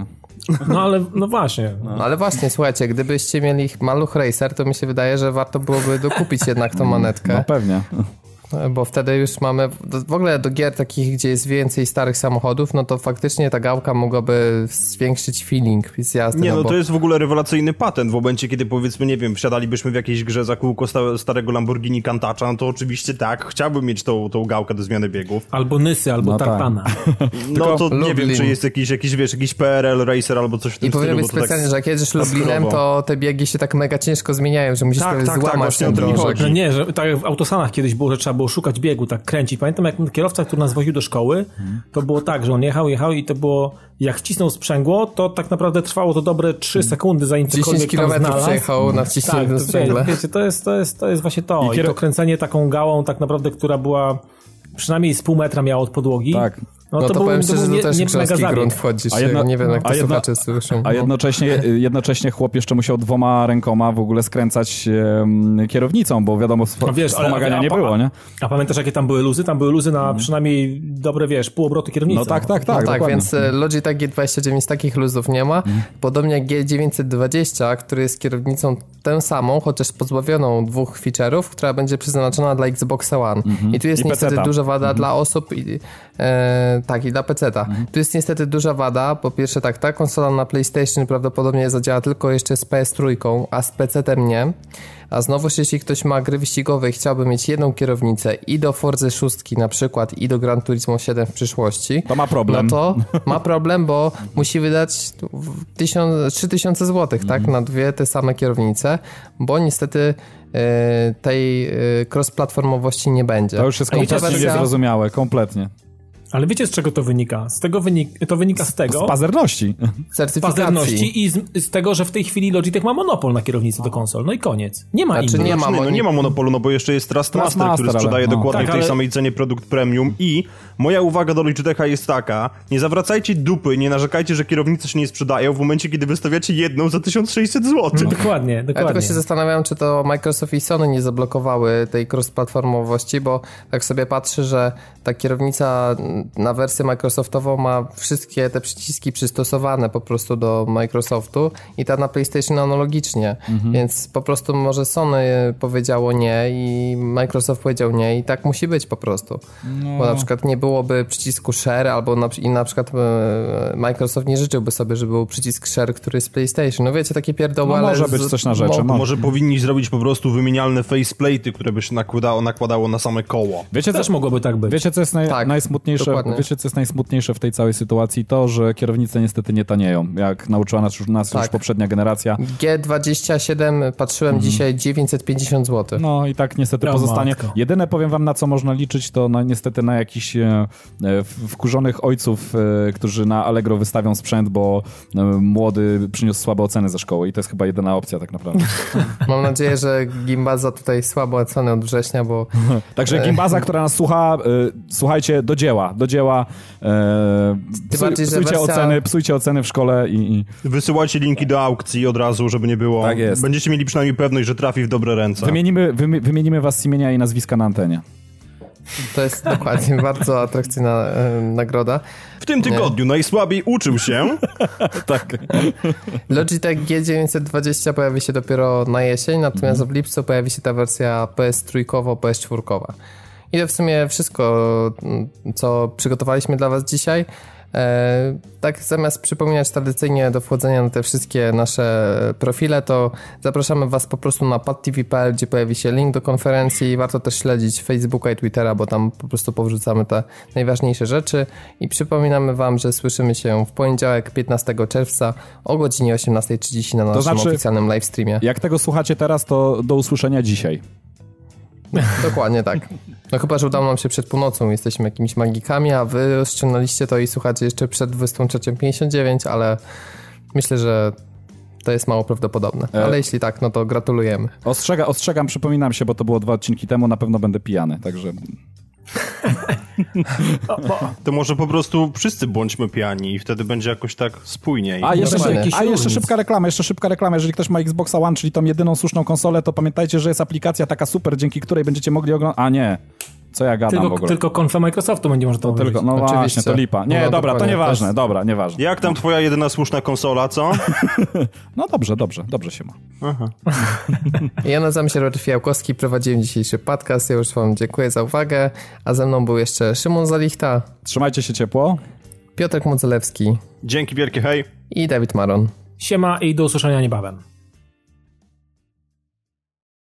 [SPEAKER 2] No ale, no właśnie.
[SPEAKER 1] No ale właśnie, słuchajcie, gdybyście mieli Maluch Racer, to mi się wydaje, że warto byłoby dokupić jednak tą [LAUGHS]
[SPEAKER 4] No
[SPEAKER 1] manetkę,
[SPEAKER 4] pewnie.
[SPEAKER 1] Bo wtedy już mamy, w ogóle do gier takich, gdzie jest więcej starych samochodów, no to faktycznie ta gałka mogłaby zwiększyć feeling z jazdy.
[SPEAKER 3] Nie, no
[SPEAKER 1] bo...
[SPEAKER 3] to jest w ogóle rewelacyjny patent. W momencie, kiedy powiedzmy, nie wiem, wsiadalibyśmy w jakiejś grze za kółko sta starego Lamborghini Cantacza, no to oczywiście tak, chciałbym mieć tą, tą gałkę do zmiany biegów.
[SPEAKER 2] Albo Nysy, albo
[SPEAKER 4] No tak.
[SPEAKER 2] Tartana. [LAUGHS]
[SPEAKER 3] No to nie
[SPEAKER 1] Lublin.
[SPEAKER 3] wiem, czy jest jakiś, jakiś, wiesz, jakiś PRL Racer albo coś w tym
[SPEAKER 1] I
[SPEAKER 3] stylu.
[SPEAKER 1] być
[SPEAKER 3] bo to
[SPEAKER 1] specjalnie,
[SPEAKER 3] tak...
[SPEAKER 1] że jak jedziesz Lublinem, to te biegi się tak mega ciężko zmieniają, że musisz
[SPEAKER 3] Tak, tak, tak,
[SPEAKER 1] złamać
[SPEAKER 3] właśnie
[SPEAKER 1] ten
[SPEAKER 3] o to mi
[SPEAKER 1] drążek.
[SPEAKER 2] No nie, że tak jak w autosanach kiedyś było, że trzeba było szukać biegu, tak kręcić. Pamiętam, jak kierowca, który nas woził do szkoły, to było tak, że on jechał, jechał i to było, jak wcisnął sprzęgło, to tak naprawdę trwało to dobre 3 sekundy, zanim
[SPEAKER 1] 10
[SPEAKER 2] cokolwiek tam
[SPEAKER 1] km
[SPEAKER 2] znalazł.
[SPEAKER 1] przejechał na wciśniętym
[SPEAKER 2] to,
[SPEAKER 1] sprzęgle.
[SPEAKER 2] wie- wiecie, to jest, to, jest, to jest właśnie to.
[SPEAKER 4] I
[SPEAKER 2] I, to kręcenie taką gałą tak naprawdę, która była przynajmniej z pół metra miała od podłogi.
[SPEAKER 4] Tak.
[SPEAKER 1] No to,
[SPEAKER 2] był-
[SPEAKER 1] powiem szczerze, że
[SPEAKER 2] był
[SPEAKER 1] to też
[SPEAKER 2] nie-
[SPEAKER 1] grząski grunt wchodzisz.
[SPEAKER 4] A jedno-
[SPEAKER 1] nie wiem, jak
[SPEAKER 4] a
[SPEAKER 1] to
[SPEAKER 4] jedno-
[SPEAKER 1] słuchacze słyszą.
[SPEAKER 4] A jednocześnie, jednocześnie chłop jeszcze musiał dwoma rękoma w ogóle skręcać kierownicą, bo wiadomo,
[SPEAKER 2] No wiesz, ale-
[SPEAKER 4] wspomagania
[SPEAKER 2] a-
[SPEAKER 4] nie było, nie?
[SPEAKER 2] A pamiętasz, jakie tam były luzy? Tam były luzy na przynajmniej dobre, wiesz, pół obrotu kierownicy.
[SPEAKER 4] No tak, tak, tak.
[SPEAKER 1] No tak, więc e, Logitech G29 takich luzów nie ma.
[SPEAKER 2] Mhm.
[SPEAKER 1] Podobnie jak G920, który jest kierownicą tę samą, chociaż pozbawioną dwóch feature'ów, która będzie przeznaczona dla Xboxa One. I tu jest
[SPEAKER 4] Mhm. I
[SPEAKER 1] niestety
[SPEAKER 4] PC-ta.
[SPEAKER 1] duża wada dla osób, i, e, tak, i dla PC-ta.
[SPEAKER 4] Mhm.
[SPEAKER 1] Tu jest niestety duża wada, po pierwsze tak, ta konsola na PlayStation prawdopodobnie zadziała tylko jeszcze z PS3, a z PC-tem nie. A znowuż, jeśli ktoś ma gry wyścigowe i chciałby mieć jedną kierownicę i do Forza 6 na przykład, i do Gran Turismo 7 w przyszłości,
[SPEAKER 4] To ma problem.
[SPEAKER 1] no to [LAUGHS] ma problem, bo musi wydać w tysiąc- 3000 zł, tak,
[SPEAKER 4] Mhm.
[SPEAKER 1] na dwie te same kierownice, bo niestety e, tej e, cross-platformowości nie będzie.
[SPEAKER 4] To już jest
[SPEAKER 1] ta
[SPEAKER 4] kompletnie
[SPEAKER 1] wersja-
[SPEAKER 4] niezrozumiałe, kompletnie.
[SPEAKER 2] Ale wiecie z czego to wynika? Z tego wynik to wynika z tego...
[SPEAKER 4] Z pazerności. [LAUGHS]
[SPEAKER 1] Certyfikacji.
[SPEAKER 2] pazerności i z, z tego, że w tej chwili Logitech ma monopol na kierownicy do konsol. No i koniec. Nie ma
[SPEAKER 1] Znaczy,
[SPEAKER 2] innych.
[SPEAKER 1] nie ma
[SPEAKER 3] no nie ma monopolu, no bo jeszcze jest Trustmaster,
[SPEAKER 4] Trustmaster,
[SPEAKER 3] który sprzedaje
[SPEAKER 4] ale no.
[SPEAKER 3] dokładnie
[SPEAKER 2] Tak,
[SPEAKER 3] w tej
[SPEAKER 2] ale-
[SPEAKER 3] samej cenie produkt premium i moja uwaga do Logitecha jest taka, nie zawracajcie dupy, nie narzekajcie, że kierownice się nie sprzedają w momencie, kiedy wystawiacie jedną za 1600 zł.
[SPEAKER 2] Dokładnie,
[SPEAKER 1] Ja
[SPEAKER 2] dokładnie.
[SPEAKER 1] tylko się zastanawiam, czy to Microsoft i Sony nie zablokowały tej cross-platformowości, bo tak sobie patrzę, że ta kierownica na wersję Microsoftową ma wszystkie te przyciski przystosowane po prostu do Microsoftu i ta na PlayStation analogicznie, więc po prostu może Sony powiedziało nie i Microsoft powiedział nie i tak musi być po prostu. Bo na przykład nie byłoby przycisku share albo na, i na przykład e, Microsoft nie życzyłby sobie, żeby był przycisk share, który jest PlayStation. No wiecie, takie pierdoły,
[SPEAKER 4] No
[SPEAKER 1] ale
[SPEAKER 4] może
[SPEAKER 1] z-
[SPEAKER 4] być coś na rzeczy,
[SPEAKER 1] mogą.
[SPEAKER 4] no.
[SPEAKER 3] Może powinni zrobić po prostu wymienialne faceplate'y, które by się nakładało, nakładało na same koło.
[SPEAKER 4] Wiecie, co,
[SPEAKER 2] Też mogłoby tak być.
[SPEAKER 4] wiecie, co jest naj,
[SPEAKER 1] Tak,
[SPEAKER 4] najsmutniejsze?
[SPEAKER 1] Dokładnie.
[SPEAKER 4] Wiecie, co jest najsmutniejsze w tej całej sytuacji? To, że kierownice niestety nie tanieją, jak nauczyła nas, już- nas już
[SPEAKER 1] Tak.
[SPEAKER 4] poprzednia generacja.
[SPEAKER 1] G27 patrzyłem dzisiaj 950 zł.
[SPEAKER 4] No i tak niestety pozostanie.
[SPEAKER 2] matko.
[SPEAKER 4] Jedyne powiem wam, na co można liczyć, to no, niestety na jakichś e, e, wkurzonych ojców, e, którzy na Allegro wystawią sprzęt, bo e, młody przyniósł słabe oceny ze szkoły i to jest chyba jedyna opcja tak naprawdę. [LAUGHS]
[SPEAKER 1] Mam nadzieję, że Gimbaza tutaj słabo oceny od września, bo [LAUGHS]
[SPEAKER 4] Także Gimbaza, która nas słucha, e, słuchajcie, do dzieła, do dzieła. E, psuj, psujcie, oceny, psujcie oceny w szkole i, i
[SPEAKER 3] Wysyłajcie linki do aukcji od razu, żeby nie było.
[SPEAKER 4] Tak jest.
[SPEAKER 3] Będziecie mieli przynajmniej pewność, że trafi w dobre ręce.
[SPEAKER 4] wymienimy, wymi- wymienimy was z imienia i nazwiska na antenie.
[SPEAKER 1] to jest dokładnie [LAUGHS] bardzo atrakcyjna e, nagroda.
[SPEAKER 3] W tym tygodniu najsłabiej uczył się. [LAUGHS]
[SPEAKER 4] Tak.
[SPEAKER 1] Logitech G920 pojawi się dopiero na jesień, natomiast
[SPEAKER 4] Mhm.
[SPEAKER 1] w lipcu pojawi się ta wersja PS3, PS4. I to w sumie wszystko, mm, co przygotowaliśmy dla Was dzisiaj. E, tak zamiast przypominać tradycyjnie do wchodzenia na te wszystkie nasze profile, to zapraszamy Was po prostu na padtv.pl, gdzie pojawi się link do konferencji. Warto też śledzić Facebooka i Twittera, bo tam po prostu powrzucamy te najważniejsze rzeczy. I przypominamy Wam, że słyszymy się w poniedziałek 15 czerwca o godzinie 18.30 na naszym
[SPEAKER 4] znaczy-
[SPEAKER 1] oficjalnym livestreamie.
[SPEAKER 4] Jak tego słuchacie teraz, to do usłyszenia dzisiaj. [LAUGHS]
[SPEAKER 1] Dokładnie tak. No chyba, że udało nam się przed północą, jesteśmy jakimiś magikami, a wy ściągnęliście to i słuchacie jeszcze przed 23.59, ale myślę, że to jest mało prawdopodobne.
[SPEAKER 4] E.
[SPEAKER 1] Ale jeśli tak, no to gratulujemy.
[SPEAKER 4] Ostrzega, ostrzegam, przypominam się, bo to było dwa odcinki temu, na pewno będę pijany, także [LAUGHS]
[SPEAKER 3] To może po prostu wszyscy bądźmy pijani i wtedy będzie jakoś tak spójniej.
[SPEAKER 4] A jeszcze, a jeszcze szybka reklama, jeszcze szybka reklama. Jeżeli ktoś ma Xboxa One, czyli tą jedyną słuszną konsolę, to pamiętajcie, że jest aplikacja taka super, dzięki której będziecie mogli oglądać. A nie, co ja gadam w
[SPEAKER 2] Tylko,
[SPEAKER 4] ogóle.
[SPEAKER 2] tylko konfa Microsoftu będzie można to
[SPEAKER 4] Tylko, no
[SPEAKER 1] Oczywiście.
[SPEAKER 4] właśnie, to lipa. Nie,
[SPEAKER 1] No,
[SPEAKER 4] dobra, to nieważne,
[SPEAKER 1] jest-
[SPEAKER 4] dobra, nieważne.
[SPEAKER 3] Jak tam twoja jedyna słuszna konsola, co? [LAUGHS]
[SPEAKER 4] No dobrze, dobrze, dobrze się ma. [LAUGHS]
[SPEAKER 1] Ja nazywam się Robert Fiałkowski, prowadziłem dzisiejszy podcast. Ja już wam dziękuję za uwagę, a ze mną był jeszcze Szymon Zalichta,
[SPEAKER 4] Trzymajcie się ciepło.
[SPEAKER 1] Piotrek Modzelewski
[SPEAKER 3] Dzięki wielkie, hej.
[SPEAKER 1] i Dawid Maron.
[SPEAKER 2] Siema i do usłyszenia niebawem.